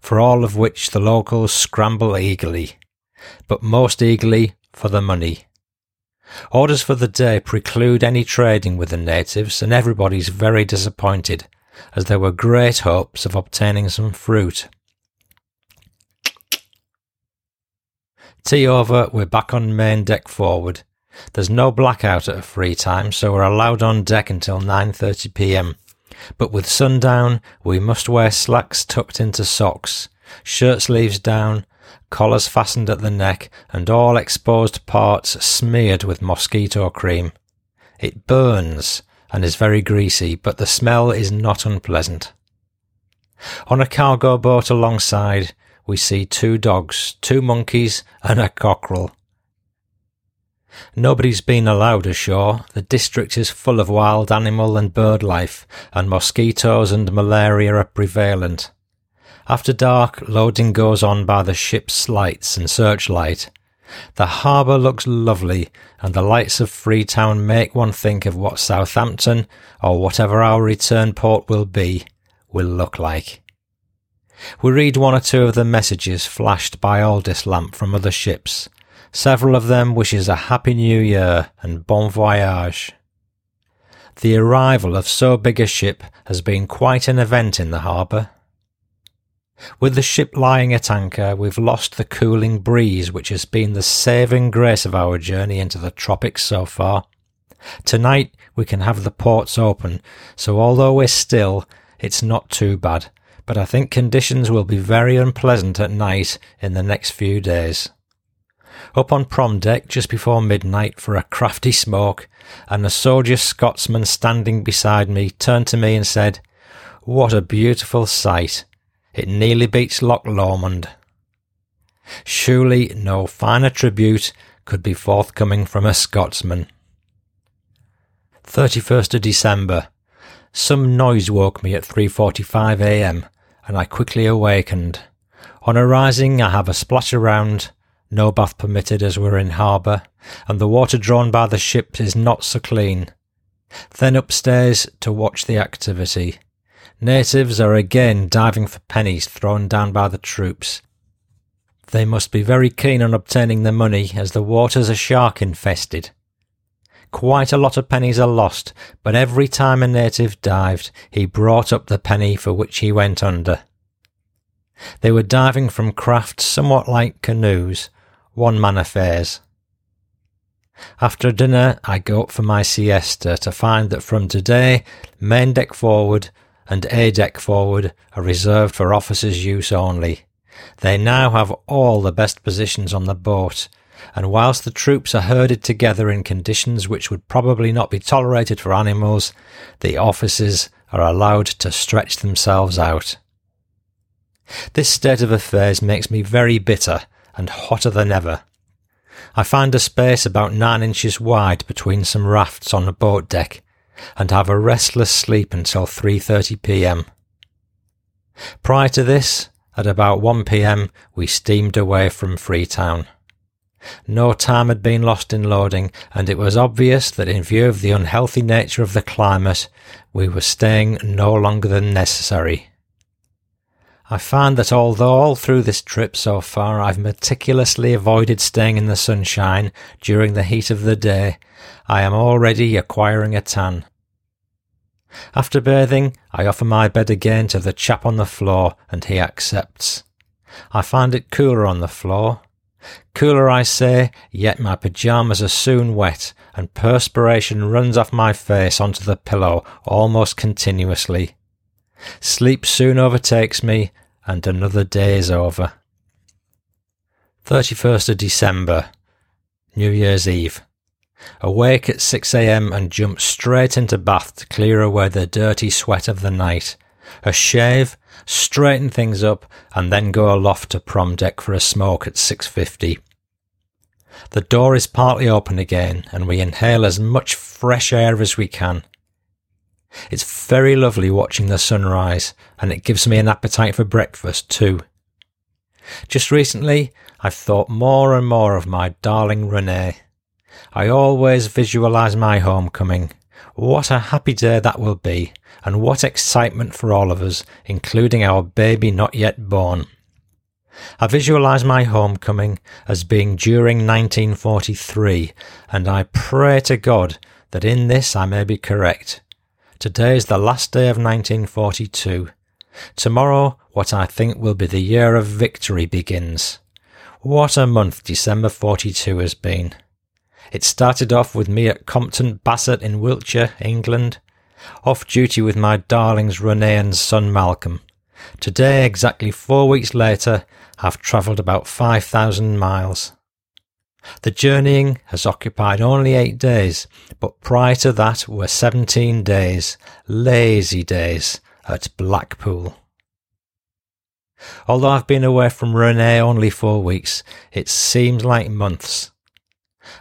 for all of which the locals scramble eagerly, but most eagerly for the money. Orders for the day preclude any trading with the natives, and everybody's very disappointed, as there were great hopes of obtaining some fruit. Tea over, we're back on main deck forward. There's no blackout at a free time, so we're allowed on deck until 9:30 p.m. But with sundown, we must wear slacks tucked into socks, shirt sleeves down, collars fastened at the neck, and all exposed parts smeared with mosquito cream. It burns and is very greasy, but the smell is not unpleasant. On a cargo boat alongside, we see two dogs, two monkeys, and a cockerel. Nobody's been allowed ashore. The district is full of wild animal and bird life, and mosquitoes and malaria are prevalent. After dark, loading goes on by the ship's lights and searchlight. The harbour looks lovely, and the lights of Freetown make one think of what Southampton, or whatever our return port will be, will look like. We read one or two of the messages flashed by Aldis lamp from other ships. Several of them wishes a happy new year and bon voyage. The arrival of so big a ship has been quite an event in the harbour. With the ship lying at anchor, we've lost the cooling breeze which has been the saving grace of our journey into the tropics so far. Tonight we can have the ports open, so although we're still, it's not too bad, but I think conditions will be very unpleasant at night in the next few days. Up on prom deck just before midnight for a crafty smoke, and a soldier Scotsman standing beside me turned to me and said, What a beautiful sight! It nearly beats Loch Lomond. Surely no finer tribute could be forthcoming from a Scotsman. 31st of December. Some noise woke me at 3.45 a.m. and I quickly awakened. On arising, I have a splash around, no bath permitted as we're in harbour, and the water drawn by the ship is not so clean. Then upstairs to watch the activity. Natives are again diving for pennies thrown down by the troops. They must be very keen on obtaining the money as the waters are shark infested. Quite a lot of pennies are lost, but every time a native dived, he brought up the penny for which he went under. They were diving from craft somewhat like canoes, one man affairs. After dinner, I go up for my siesta to find that from today, main deck forward, and A deck forward are reserved for officers' use only. They now have all the best positions on the boat, and whilst the troops are herded together in conditions which would probably not be tolerated for animals, the officers are allowed to stretch themselves out. This state of affairs makes me very bitter and hotter than ever. I find a space about nine inches wide between some rafts on the boat deck, and have a restless sleep until 3:30 p.m. Prior to this, at about 1 p.m., we steamed away from Freetown. No time had been lost in loading, and it was obvious that in view of the unhealthy nature of the climate, we were staying no longer than necessary. I find that although all through this trip so far I've meticulously avoided staying in the sunshine during the heat of the day, I am already acquiring a tan. After bathing, I offer my bed again to the chap on the floor and he accepts. I find it cooler on the floor. Cooler, I say, yet my pyjamas are soon wet and perspiration runs off my face onto the pillow almost continuously. Sleep soon overtakes me, and another day is over. 31st of December, New Year's Eve. Awake at 6am and jump straight into bath to clear away the dirty sweat of the night. A shave, straighten things up, and then go aloft to prom deck for a smoke at 6.50. The door is partly open again, and we inhale as much fresh air as we can. It's very lovely watching the sunrise, and it gives me an appetite for breakfast too. Just recently, I've thought more and more of my darling Renee. I always visualize my homecoming. What a happy day that will be, and what excitement for all of us, including our baby not yet born. I visualize my homecoming as being during 1943, and I pray to God that in this I may be correct. Today is the last day of 1942. Tomorrow, what I think will be the year of victory begins. What a month December 42 has been. It started off with me at Compton Bassett in Wiltshire, England, off duty with my darlings Renee and son Malcolm. Today, exactly four weeks later, I've travelled about 5,000 miles. The journeying has occupied only eight days, but prior to that were 17 days, lazy days, at Blackpool. Although I've been away from Renee only four weeks, it seems like months.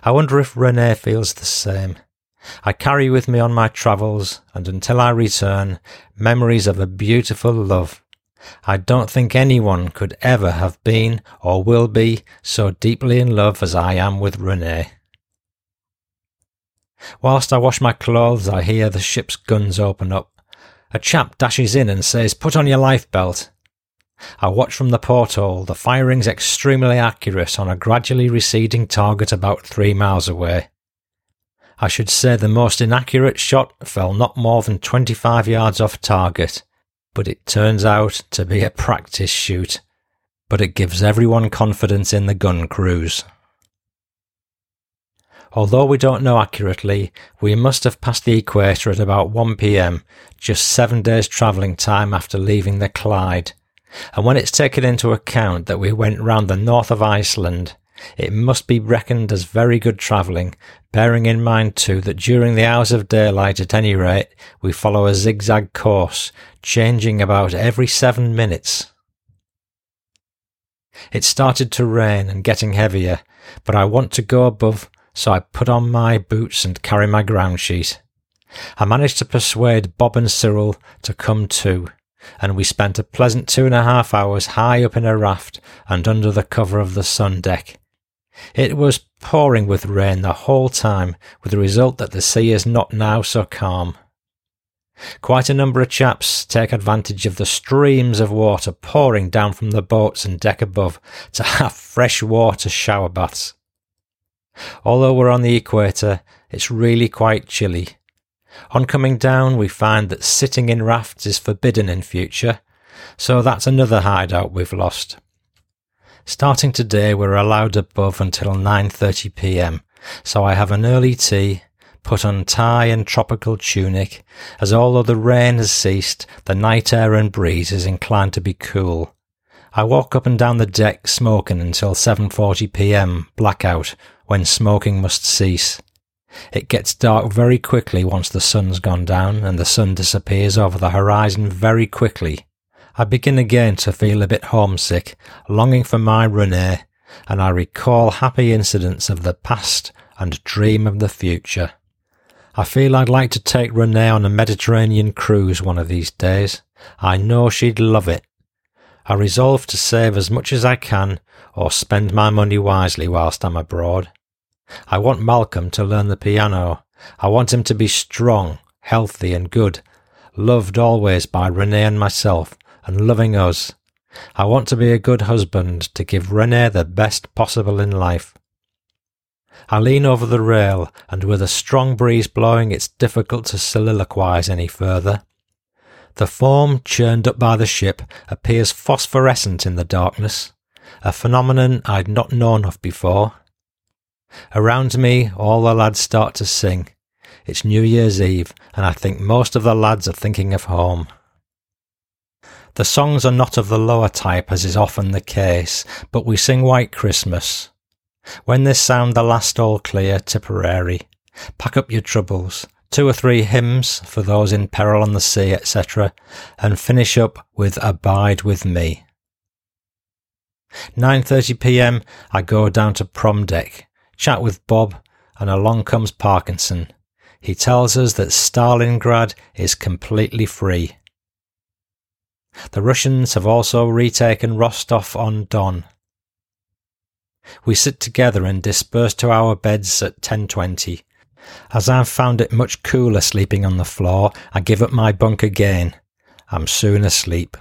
I wonder if Renee feels the same. I carry with me on my travels, and until I return, memories of a beautiful love. I don't think anyone could ever have been or will be so deeply in love as I am with Renee. Whilst I wash my clothes, I hear the ship's guns open up. A chap dashes in and says, Put on your life belt. I watch from the porthole. The firing's extremely accurate on a gradually receding target about three miles away. I should say the most inaccurate shot fell not more than 25 yards off target, but it turns out to be a practice shoot. But it gives everyone confidence in the gun crews. Although we don't know accurately, we must have passed the equator at about 1pm, just seven days travelling time after leaving the Clyde. And when it's taken into account that we went round the north of Iceland, it must be reckoned as very good travelling, bearing in mind too that during the hours of daylight at any rate, we follow a zigzag course, changing about every seven minutes. It started to rain and getting heavier, but I want to go above, so I put on my boots and carry my ground sheet. I managed to persuade Bob and Cyril to come too, and we spent a pleasant two and a half hours high up in a raft and under the cover of the sun deck. It was pouring with rain the whole time, with the result that the sea is not now so calm. Quite a number of chaps take advantage of the streams of water pouring down from the boats and deck above to have fresh water shower baths. Although we're on the equator, it's really quite chilly, on coming down, we find that sitting in rafts is forbidden in future, so that's another hideout we've lost. Starting today, we're allowed above until 9:30 p.m., so I have an early tea, put on tie and tropical tunic, as although the rain has ceased, the night air and breeze is inclined to be cool. I walk up and down the deck smoking until 7:40 p.m. blackout, when smoking must cease. It gets dark very quickly once the sun's gone down and the sun disappears over the horizon very quickly. I begin again to feel a bit homesick, longing for my Renee, and I recall happy incidents of the past and dream of the future. I feel I'd like to take Renee on a Mediterranean cruise one of these days. I know she'd love it. I resolve to save as much as I can or spend my money wisely whilst I'm abroad. I want Malcolm to learn the piano. I want him to be strong, healthy, and good, loved always by Renee and myself, and loving us. I want to be a good husband to give Renee the best possible in life. I lean over the rail, and with a strong breeze blowing, it's difficult to soliloquize any further. The foam churned up by the ship appears phosphorescent in the darkness, a phenomenon I'd not known of before. Around me, all the lads start to sing. It's New Year's Eve, and I think most of the lads are thinking of home. The songs are not of the lower type, as is often the case, but we sing White Christmas. When this sound the last all clear, Tipperary, pack up your troubles, two or three hymns for those in peril on the sea, etc., and finish up with Abide with Me. 9:30 p.m. I go down to prom deck chat with Bob, and along comes Parkinson. he tells us that Stalingrad is completely free. The Russians have also retaken Rostov on Don. We sit together and disperse to our beds at 10:20. As I've found it much cooler sleeping on the floor, I give up my bunk again. I'm soon asleep.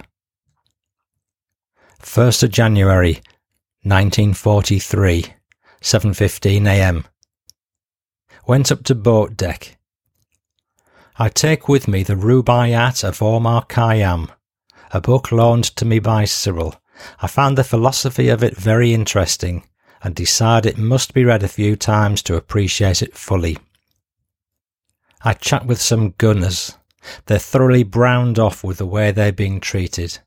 1st of January 1943 7:15 a.m. Went up to boat deck. I take with me the Rubaiyat of Omar Khayyam, a book loaned to me by Cyril. I found the philosophy of it very interesting and decide it must be read a few times to appreciate it fully. I chat with some gunners. They're thoroughly browned off with the way they're being treated.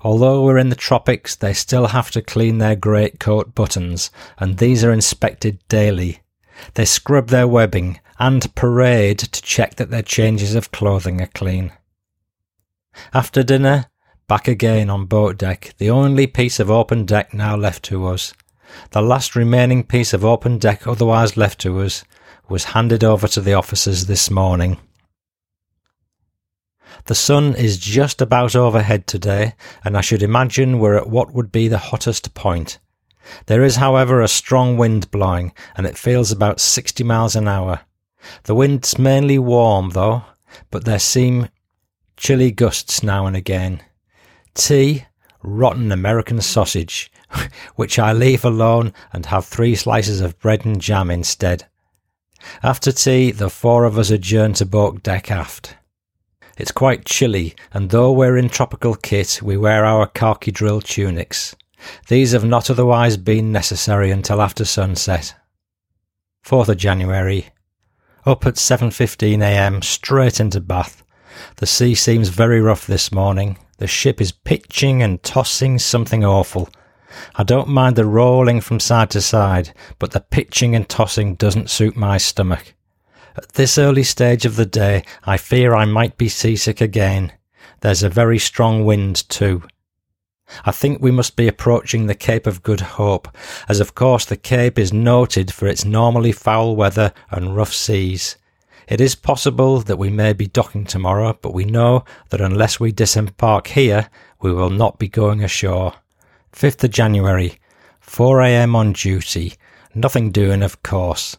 Although we're in the tropics, they still have to clean their greatcoat buttons, and these are inspected daily. They scrub their webbing and parade to check that their changes of clothing are clean. After dinner, back again on boat deck, the only piece of open deck now left to us. The last remaining piece of open deck otherwise left to us was handed over to the officers this morning. The sun is just about overhead today, and I should imagine we're at what would be the hottest point. There is, however, a strong wind blowing, and it feels about 60 miles an hour. The wind's mainly warm, though, but there seem chilly gusts now and again. Tea, rotten American sausage, which I leave alone and have three slices of bread and jam instead. After tea, the four of us adjourn to boat deck aft. It's quite chilly, and though we're in tropical kit, we wear our khaki drill tunics. These have not otherwise been necessary until after sunset. 4th of January. Up at 7.15am, straight into Bath. The sea seems very rough this morning. The ship is pitching and tossing something awful. I don't mind the rolling from side to side, but the pitching and tossing doesn't suit my stomach. At this early stage of the day, I fear I might be seasick again. There's a very strong wind too. I think we must be approaching the Cape of Good Hope, as of course the Cape is noted for its normally foul weather and rough seas. It is possible that we may be docking tomorrow, but we know that unless we disembark here, we will not be going ashore. 5th of January, 4am on duty. Nothing doing, of course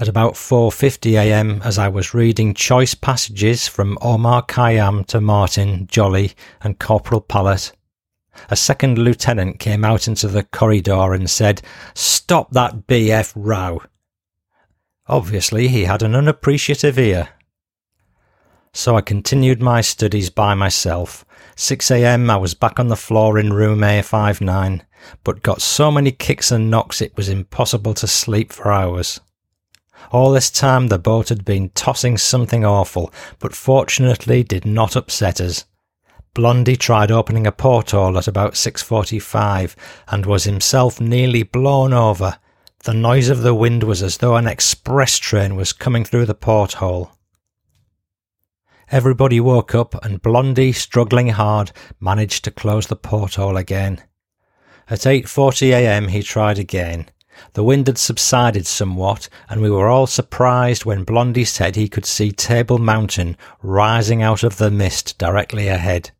at about 4:50 a.m. as I was reading choice passages from Omar Khayyam to Martin, Jolly, and Corporal Pallett. A second lieutenant came out into the corridor and said, "Stop that BF row." Obviously, he had an unappreciative ear. So I continued my studies by myself. 6 a.m. I was back on the floor in room A59, but got so many kicks and knocks it was impossible to sleep for hours. All this time the boat had been tossing something awful, but fortunately did not upset us. Blondie tried opening a porthole at about 6.45 and was himself nearly blown over. The noise of the wind was as though an express train was coming through the porthole. Everybody woke up and Blondie, struggling hard, managed to close the porthole again. At 8:40 a.m. he tried again. The wind had subsided somewhat, and we were all surprised when Blondie said he could see Table Mountain rising out of the mist directly ahead.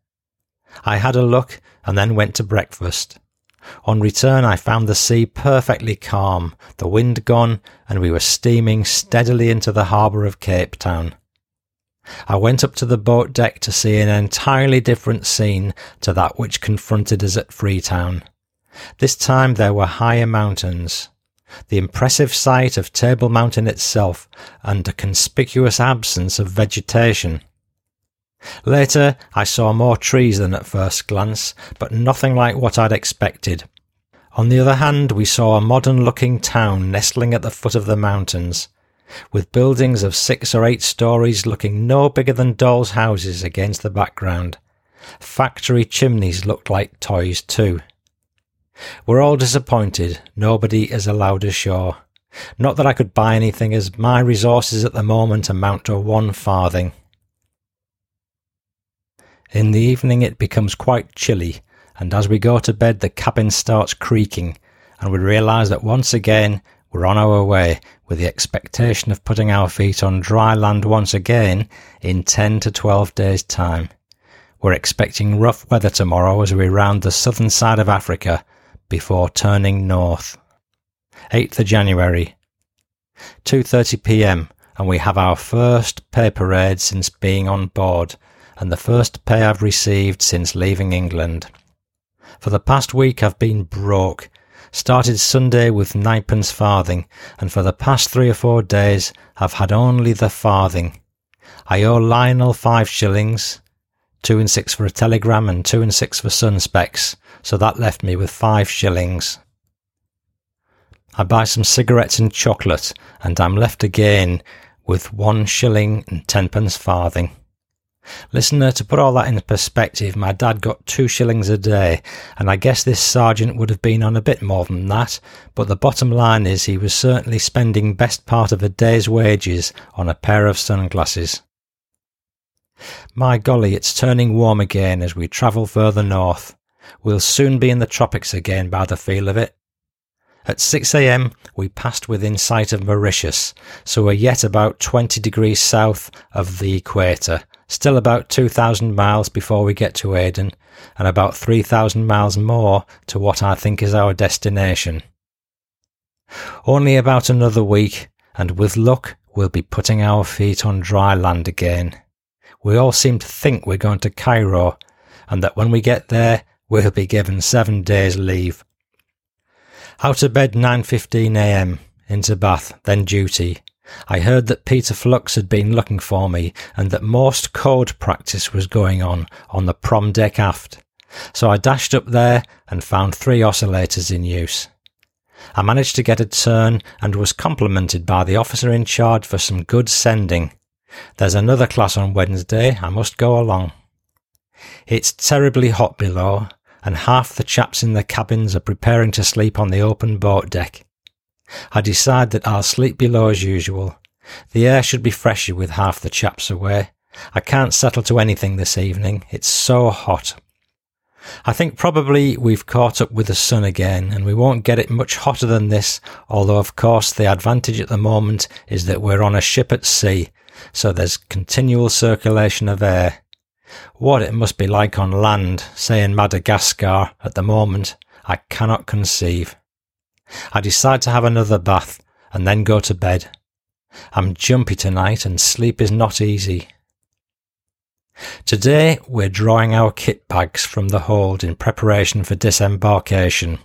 I had a look and then went to breakfast. On return, I found the sea perfectly calm, the wind gone, and we were steaming steadily into the harbour of Cape Town. I went up to the boat deck to see an entirely different scene to that which confronted us at Freetown. This time there were higher mountains. The impressive sight of Table Mountain itself and a conspicuous absence of vegetation. Later, I saw more trees than at first glance, but nothing like what I'd expected. On the other hand, we saw a modern looking town nestling at the foot of the mountains, with buildings of six or eight stories looking no bigger than dolls' houses against the background. Factory chimneys looked like toys too. We're all disappointed. Nobody is allowed ashore. Not that I could buy anything, as my resources at the moment amount to one farthing. In the evening it becomes quite chilly, and as we go to bed the cabin starts creaking, and we realise that once again we're on our way with the expectation of putting our feet on dry land once again in 10 to 12 days' time. We're expecting rough weather tomorrow as we round the southern side of Africa before turning north. 8th of January, 2:30 p.m. and we have our first pay parade since being on board and the first pay I've received since leaving England. For the past week I've been broke Started Sunday with ninepence farthing, and for the past three or four days I've had only the farthing. I owe Lionel five shillings, two and six for a telegram and two and six for sun specs, so that left me with five shillings. I buy some cigarettes and chocolate, and I'm left again with one shilling and tenpence farthing. Listener, to put all that in perspective, my dad got two shillings a day, and I guess this sergeant would have been on a bit more than that, but the bottom line is he was certainly spending best part of a day's wages on a pair of sunglasses. My golly, it's turning warm again as we travel further north. We'll soon be in the tropics again by the feel of it. At 6am, we passed within sight of Mauritius, so we're yet about 20 degrees south of the equator, Still about 2,000 miles before we get to Aden, and about 3,000 miles more to what I think is our destination. Only about another week, and with luck, we'll be putting our feet on dry land again. We all seem to think we're going to Cairo, and that when we get there, we'll be given seven days leave. Out of bed 9.15am, into bath, then duty, I heard that Peter Flux had been looking for me and that Morse code practice was going on on the prom deck aft. So I dashed up there and found three oscillators in use. I managed to get a turn and was complimented by the officer in charge for some good sending. There's another class on Wednesday. I must go along. It's terribly hot below, and half the chaps in the cabins are preparing to sleep on the open boat deck. I decide that I'll sleep below as usual. The air should be fresher with half the chaps away. I can't settle to anything this evening. It's so hot. I think probably we've caught up with the sun again and we won't get it much hotter than this, although of course the advantage at the moment is that we're on a ship at sea, so there's continual circulation of air. What it must be like on land, say in Madagascar, at the moment, I cannot conceive. I decide to have another bath and then go to bed. I'm jumpy tonight and sleep is not easy. Today we're drawing our kit bags from the hold in preparation for disembarkation.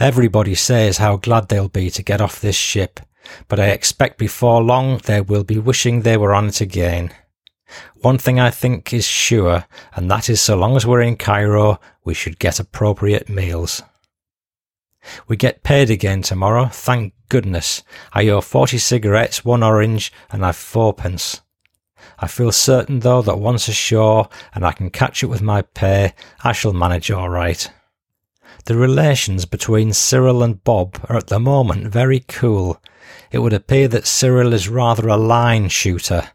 Everybody says how glad they'll be to get off this ship, but I expect before long they will be wishing they were on it again. One thing I think is sure, and that is so long as we're in Cairo, we should get appropriate meals. We get paid again tomorrow, thank goodness. I owe 40 cigarettes, one orange, and I've fourpence. I feel certain though that once ashore and I can catch up with my pay, I shall manage all right. The relations between Cyril and Bob are at the moment very cool. It would appear that Cyril is rather a line shooter.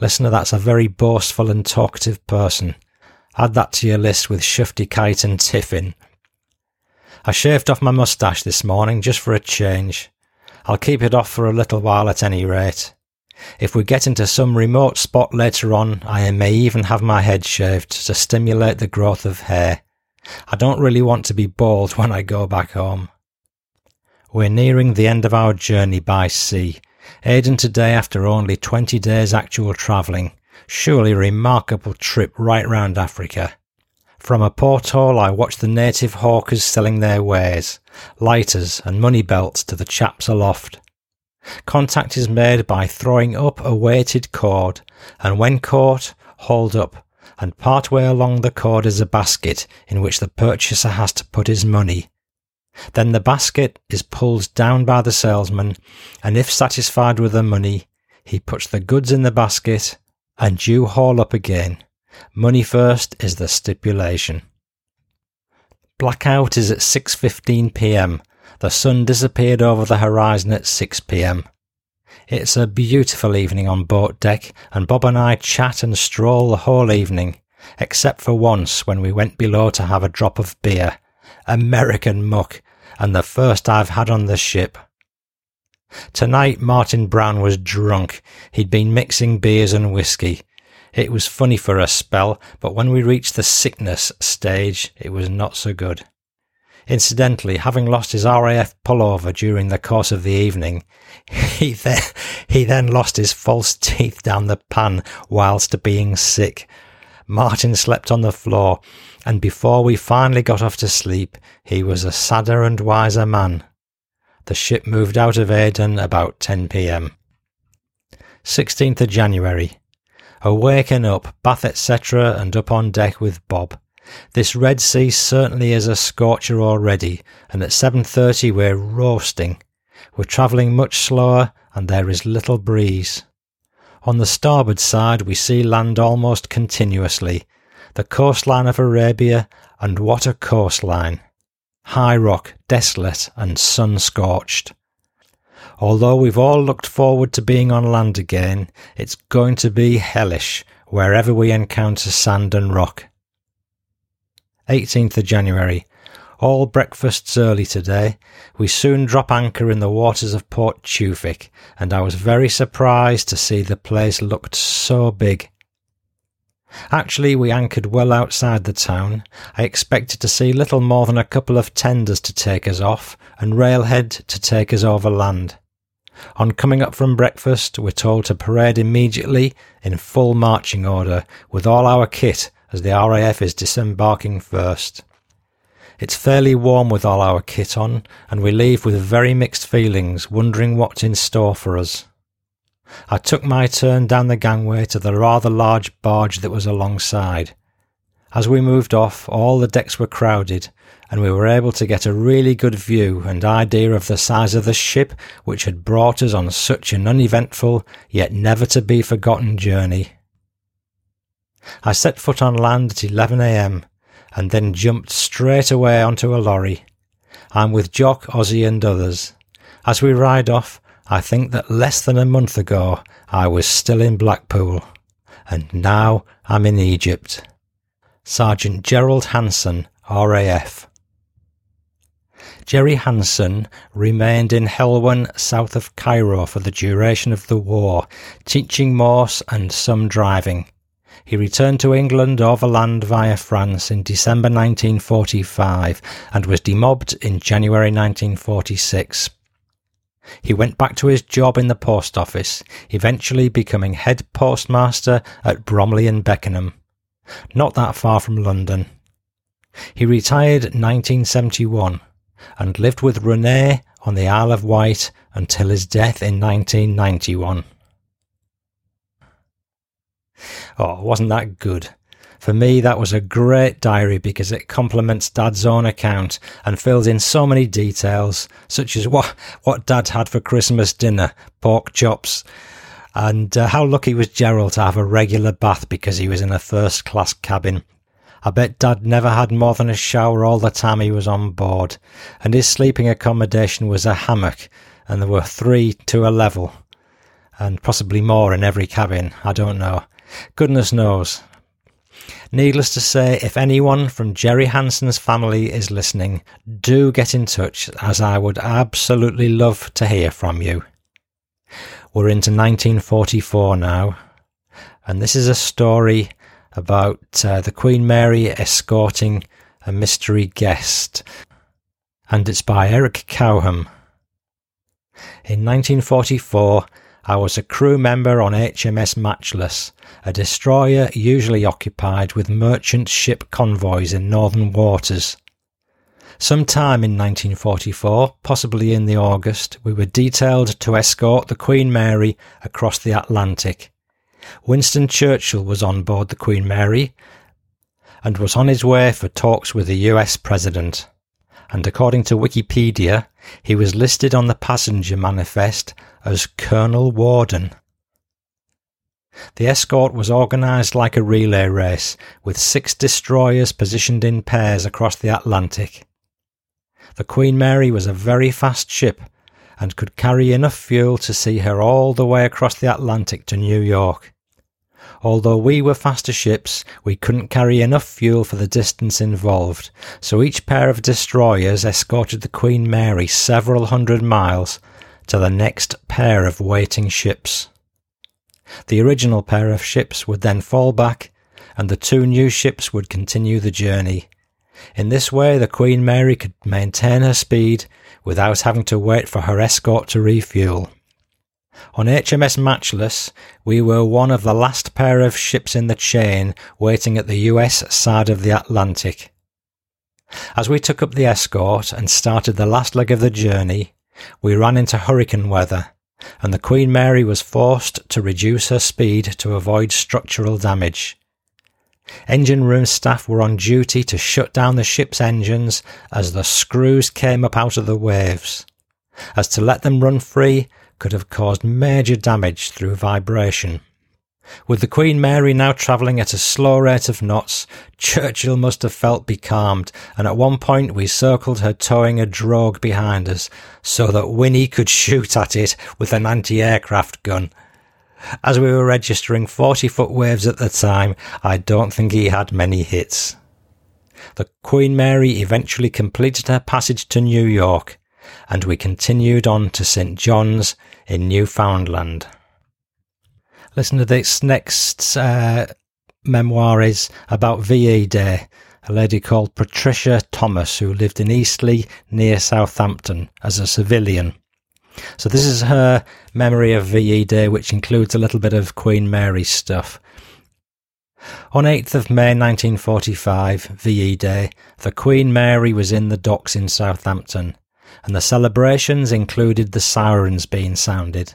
Listener, that's a very boastful and talkative person. Add that to your list with Shufty Kite and Tiffin, I shaved off my moustache this morning just for a change. I'll keep it off for a little while at any rate. If we get into some remote spot later on, I may even have my head shaved to stimulate the growth of hair. I don't really want to be bald when I go back home. We're nearing the end of our journey by sea. Aden today after only 20 days actual travelling. Surely a remarkable trip right round Africa. From a porthole, I watched the native hawkers selling their wares, lighters and money belts to the chaps aloft. Contact is made by throwing up a weighted cord, and when caught, hauled up, and part way along the cord is a basket in which the purchaser has to put his money. Then the basket is pulled down by the salesman, and if satisfied with the money, he puts the goods in the basket, and you haul up again. Money first is the stipulation. Blackout is at 6:15 p.m. The sun disappeared over the horizon at 6 p.m. It's a beautiful evening on boat deck, and Bob and I chat and stroll the whole evening, except for once when we went below to have a drop of beer. American muck, and the first I've had on the ship. Tonight, Martin Brown was drunk. He'd been mixing beers and whiskey. It was funny for a spell, but when we reached the sickness stage, it was not so good. Incidentally, having lost his RAF pullover during the course of the evening, he then, he then lost his false teeth down the pan whilst being sick. Martin slept on the floor, and before we finally got off to sleep, he was a sadder and wiser man. The ship moved out of Aden about 10 pm. 16th of January. Awaken up, bath etc., and up on deck with Bob. This Red Sea certainly is a scorcher already, and at 7.30 we're roasting. We're travelling much slower, and there is little breeze. On the starboard side we see land almost continuously, the coastline of Arabia, and what a coastline! High rock, desolate, and sun scorched. Although we've all looked forward to being on land again, it's going to be hellish wherever we encounter sand and rock. 18th of January. All breakfasts early today. We soon drop anchor in the waters of Port Tewfik, and I was very surprised to see the place looked so big. Actually, we anchored well outside the town. I expected to see little more than a couple of tenders to take us off, and railhead to take us over land. On coming up from breakfast, we're told to parade immediately in full marching order with all our kit as the RAF is disembarking first. It's fairly warm with all our kit on, and we leave with very mixed feelings, wondering what's in store for us. I took my turn down the gangway to the rather large barge that was alongside. As we moved off, all the decks were crowded, and we were able to get a really good view and idea of the size of the ship which had brought us on such an uneventful yet never to be forgotten journey. I set foot on land at 11 a.m. and then jumped straight away onto a lorry. I'm with Jock, Ozzy, and others. As we ride off, I think that less than a month ago I was still in Blackpool, and now I'm in Egypt. Sergeant Gerald Hanson, RAF. Jerry Hanson remained in Helwan, south of Cairo, for the duration of the war, teaching Morse and some driving. He returned to England overland via France in December 1945 and was demobbed in January 1946. He went back to his job in the post office, eventually becoming head postmaster at Bromley and Beckenham, not that far from London. He retired 1971 and lived with Renee on the Isle of Wight until his death in 1991. Oh, wasn't that good? For me, that was a great diary because it complements Dad's own account and fills in so many details, such as what, what Dad had for Christmas dinner, pork chops, and uh, how lucky was Gerald to have a regular bath because he was in a first class cabin. I bet Dad never had more than a shower all the time he was on board, and his sleeping accommodation was a hammock, and there were three to a level, and possibly more in every cabin, I don't know. Goodness knows. Needless to say, if anyone from Jerry Hanson's family is listening, do get in touch as I would absolutely love to hear from you. We're into 1944 now, and this is a story about uh, the Queen Mary escorting a mystery guest, and it's by Eric Cowham. In 1944, I was a crew member on HMS Matchless, a destroyer usually occupied with merchant ship convoys in northern waters. Some time in 1944, possibly in the August, we were detailed to escort the Queen Mary across the Atlantic. Winston Churchill was on board the Queen Mary and was on his way for talks with the US President. And according to Wikipedia, he was listed on the passenger manifest as Colonel Warden. The escort was organised like a relay race, with six destroyers positioned in pairs across the Atlantic. The Queen Mary was a very fast ship and could carry enough fuel to see her all the way across the Atlantic to New York. Although we were faster ships, we couldn't carry enough fuel for the distance involved, so each pair of destroyers escorted the Queen Mary several hundred miles to the next pair of waiting ships. The original pair of ships would then fall back, and the two new ships would continue the journey. In this way, the Queen Mary could maintain her speed without having to wait for her escort to refuel. On HMS Matchless, we were one of the last pair of ships in the chain waiting at the US side of the Atlantic. As we took up the escort and started the last leg of the journey, we ran into hurricane weather, and the Queen Mary was forced to reduce her speed to avoid structural damage. Engine room staff were on duty to shut down the ship's engines as the screws came up out of the waves. As to let them run free could have caused major damage through vibration. With the Queen Mary now travelling at a slow rate of knots, Churchill must have felt becalmed, and at one point we circled her towing a drogue behind us, so that Winnie could shoot at it with an anti-aircraft gun. As we were registering 40 foot waves at the time, I don't think he had many hits. The Queen Mary eventually completed her passage to New York, and we continued on to St. John's in Newfoundland. Listen to this next uh, memoir is about VE Day, a lady called Patricia Thomas who lived in Eastleigh near Southampton as a civilian. So this is her memory of VE Day, which includes a little bit of Queen Mary stuff. On 8th of May 1945, VE Day, the Queen Mary was in the docks in Southampton, and the celebrations included the sirens being sounded.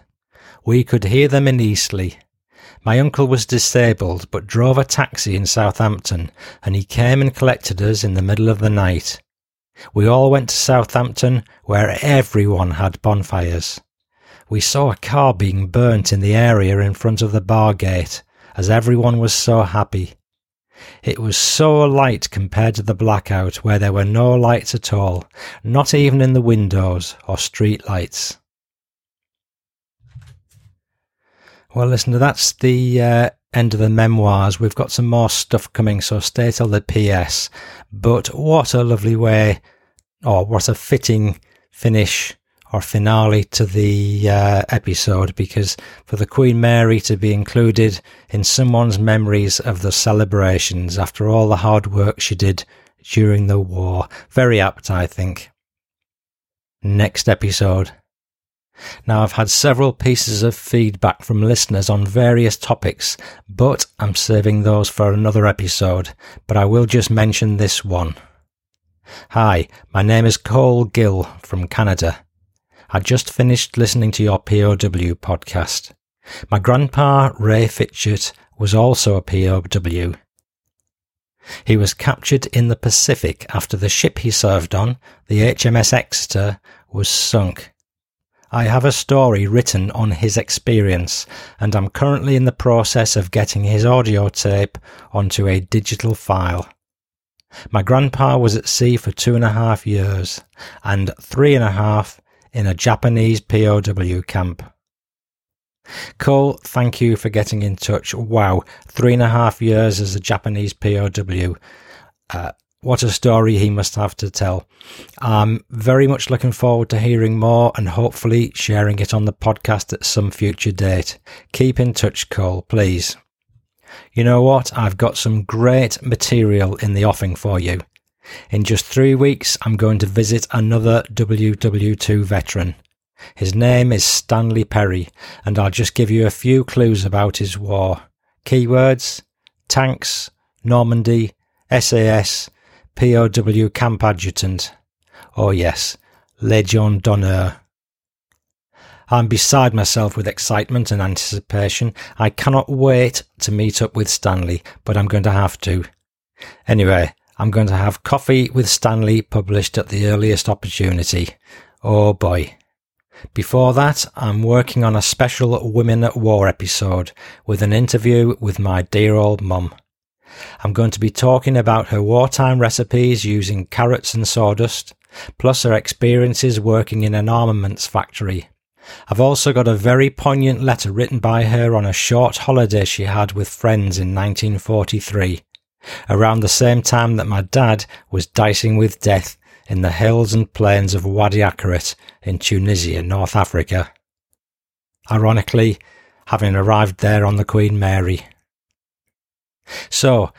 We could hear them in Eastleigh. My uncle was disabled but drove a taxi in Southampton, and he came and collected us in the middle of the night. We all went to Southampton, where everyone had bonfires. We saw a car being burnt in the area in front of the bar gate, as everyone was so happy. It was so light compared to the blackout where there were no lights at all, not even in the windows or street lights. Well, listen, that's the uh, end of the memoirs. We've got some more stuff coming, so stay till the PS. But what a lovely way, or what a fitting finish or finale to the uh, episode because for the Queen Mary to be included in someone's memories of the celebrations after all the hard work she did during the war. Very apt, I think. Next episode. Now, I've had several pieces of feedback from listeners on various topics, but I'm saving those for another episode. But I will just mention this one. Hi, my name is Cole Gill from Canada. I just finished listening to your POW podcast. My grandpa, Ray Fitchett, was also a POW. He was captured in the Pacific after the ship he served on, the HMS Exeter, was sunk. I have a story written on his experience, and I'm currently in the process of getting his audio tape onto a digital file. My grandpa was at sea for two and a half years, and three and a half in a Japanese POW camp. Cole, thank you for getting in touch. Wow, three and a half years as a Japanese POW. Uh, what a story he must have to tell. I'm very much looking forward to hearing more and hopefully sharing it on the podcast at some future date. Keep in touch, Cole, please. You know what? I've got some great material in the offing for you. In just three weeks, I'm going to visit another WW2 veteran. His name is Stanley Perry, and I'll just give you a few clues about his war. Keywords tanks, Normandy, SAS, POW camp adjutant. Oh yes, Legion d'honneur. I'm beside myself with excitement and anticipation. I cannot wait to meet up with Stanley, but I'm going to have to. Anyway, I'm going to have Coffee with Stanley published at the earliest opportunity. Oh boy. Before that, I'm working on a special Women at War episode with an interview with my dear old mum. I'm going to be talking about her wartime recipes using carrots and sawdust, plus her experiences working in an armaments factory. I've also got a very poignant letter written by her on a short holiday she had with friends in 1943, around the same time that my dad was dicing with death in the hills and plains of Wadi Akarit in Tunisia, North Africa. Ironically, having arrived there on the Queen Mary. So,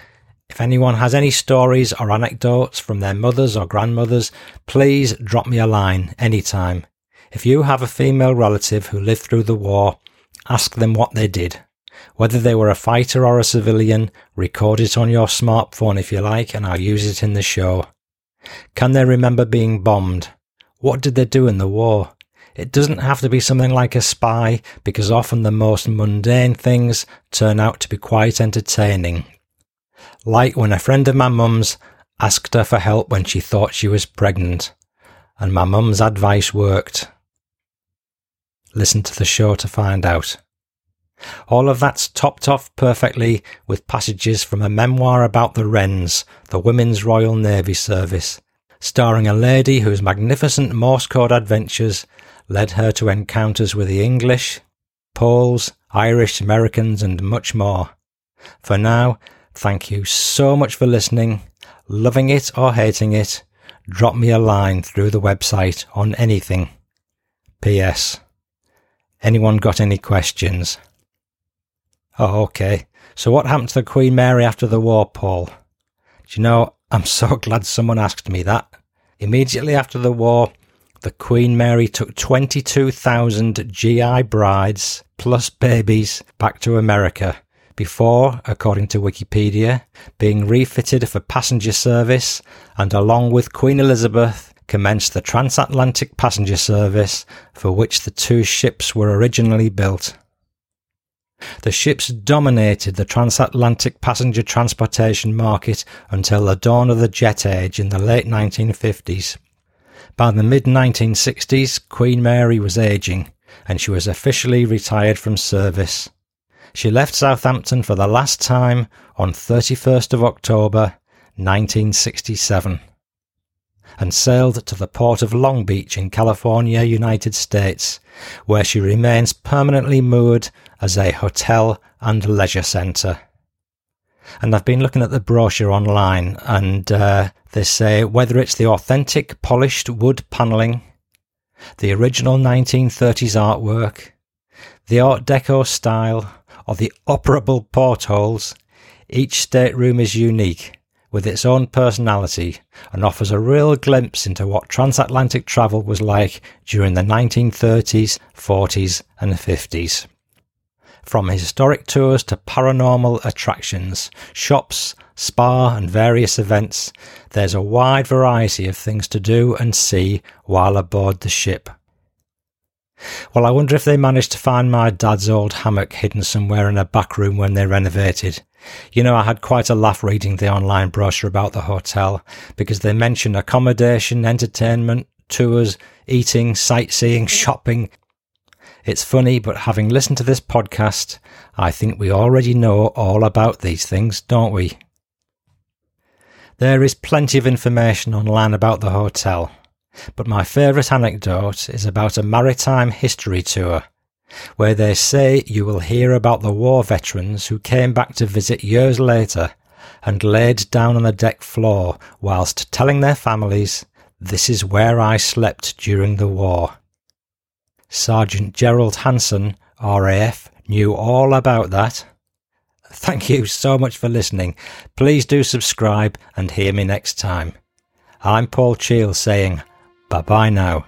if anyone has any stories or anecdotes from their mothers or grandmothers, please drop me a line anytime. If you have a female relative who lived through the war, ask them what they did. Whether they were a fighter or a civilian, record it on your smartphone if you like, and I'll use it in the show. Can they remember being bombed? What did they do in the war? It doesn't have to be something like a spy, because often the most mundane things turn out to be quite entertaining. Like when a friend of my mum's asked her for help when she thought she was pregnant, and my mum's advice worked. Listen to the show to find out. All of that's topped off perfectly with passages from a memoir about the Wrens, the Women's Royal Navy Service, starring a lady whose magnificent Morse code adventures led her to encounters with the English, Poles, Irish, Americans, and much more. For now, thank you so much for listening. Loving it or hating it, drop me a line through the website on anything. P.S. Anyone got any questions? Oh, okay. So what happened to the Queen Mary after the war, Paul? Do you know, I'm so glad someone asked me that. Immediately after the war, the Queen Mary took 22,000 GI brides plus babies back to America before, according to Wikipedia, being refitted for passenger service and along with Queen Elizabeth commenced the transatlantic passenger service for which the two ships were originally built. The ships dominated the transatlantic passenger transportation market until the dawn of the jet age in the late 1950s. By the mid 1960s, Queen Mary was aging and she was officially retired from service. She left Southampton for the last time on 31st of October 1967 and sailed to the port of Long Beach in California, United States, where she remains permanently moored as a hotel and leisure centre. And I've been looking at the brochure online, and uh, they say whether it's the authentic polished wood panelling, the original 1930s artwork, the Art Deco style, or the operable portholes, each stateroom is unique with its own personality and offers a real glimpse into what transatlantic travel was like during the 1930s, 40s, and 50s. From historic tours to paranormal attractions, shops, spa, and various events, there's a wide variety of things to do and see while aboard the ship. Well, I wonder if they managed to find my dad's old hammock hidden somewhere in a back room when they renovated. You know, I had quite a laugh reading the online brochure about the hotel because they mention accommodation, entertainment, tours, eating, sightseeing, shopping. It's funny, but having listened to this podcast, I think we already know all about these things, don't we? There is plenty of information online about the hotel, but my favourite anecdote is about a maritime history tour, where they say you will hear about the war veterans who came back to visit years later and laid down on the deck floor whilst telling their families, This is where I slept during the war. Sergeant Gerald Hanson, RAF, knew all about that Thank you so much for listening. Please do subscribe and hear me next time. I'm Paul Cheall saying bye bye now.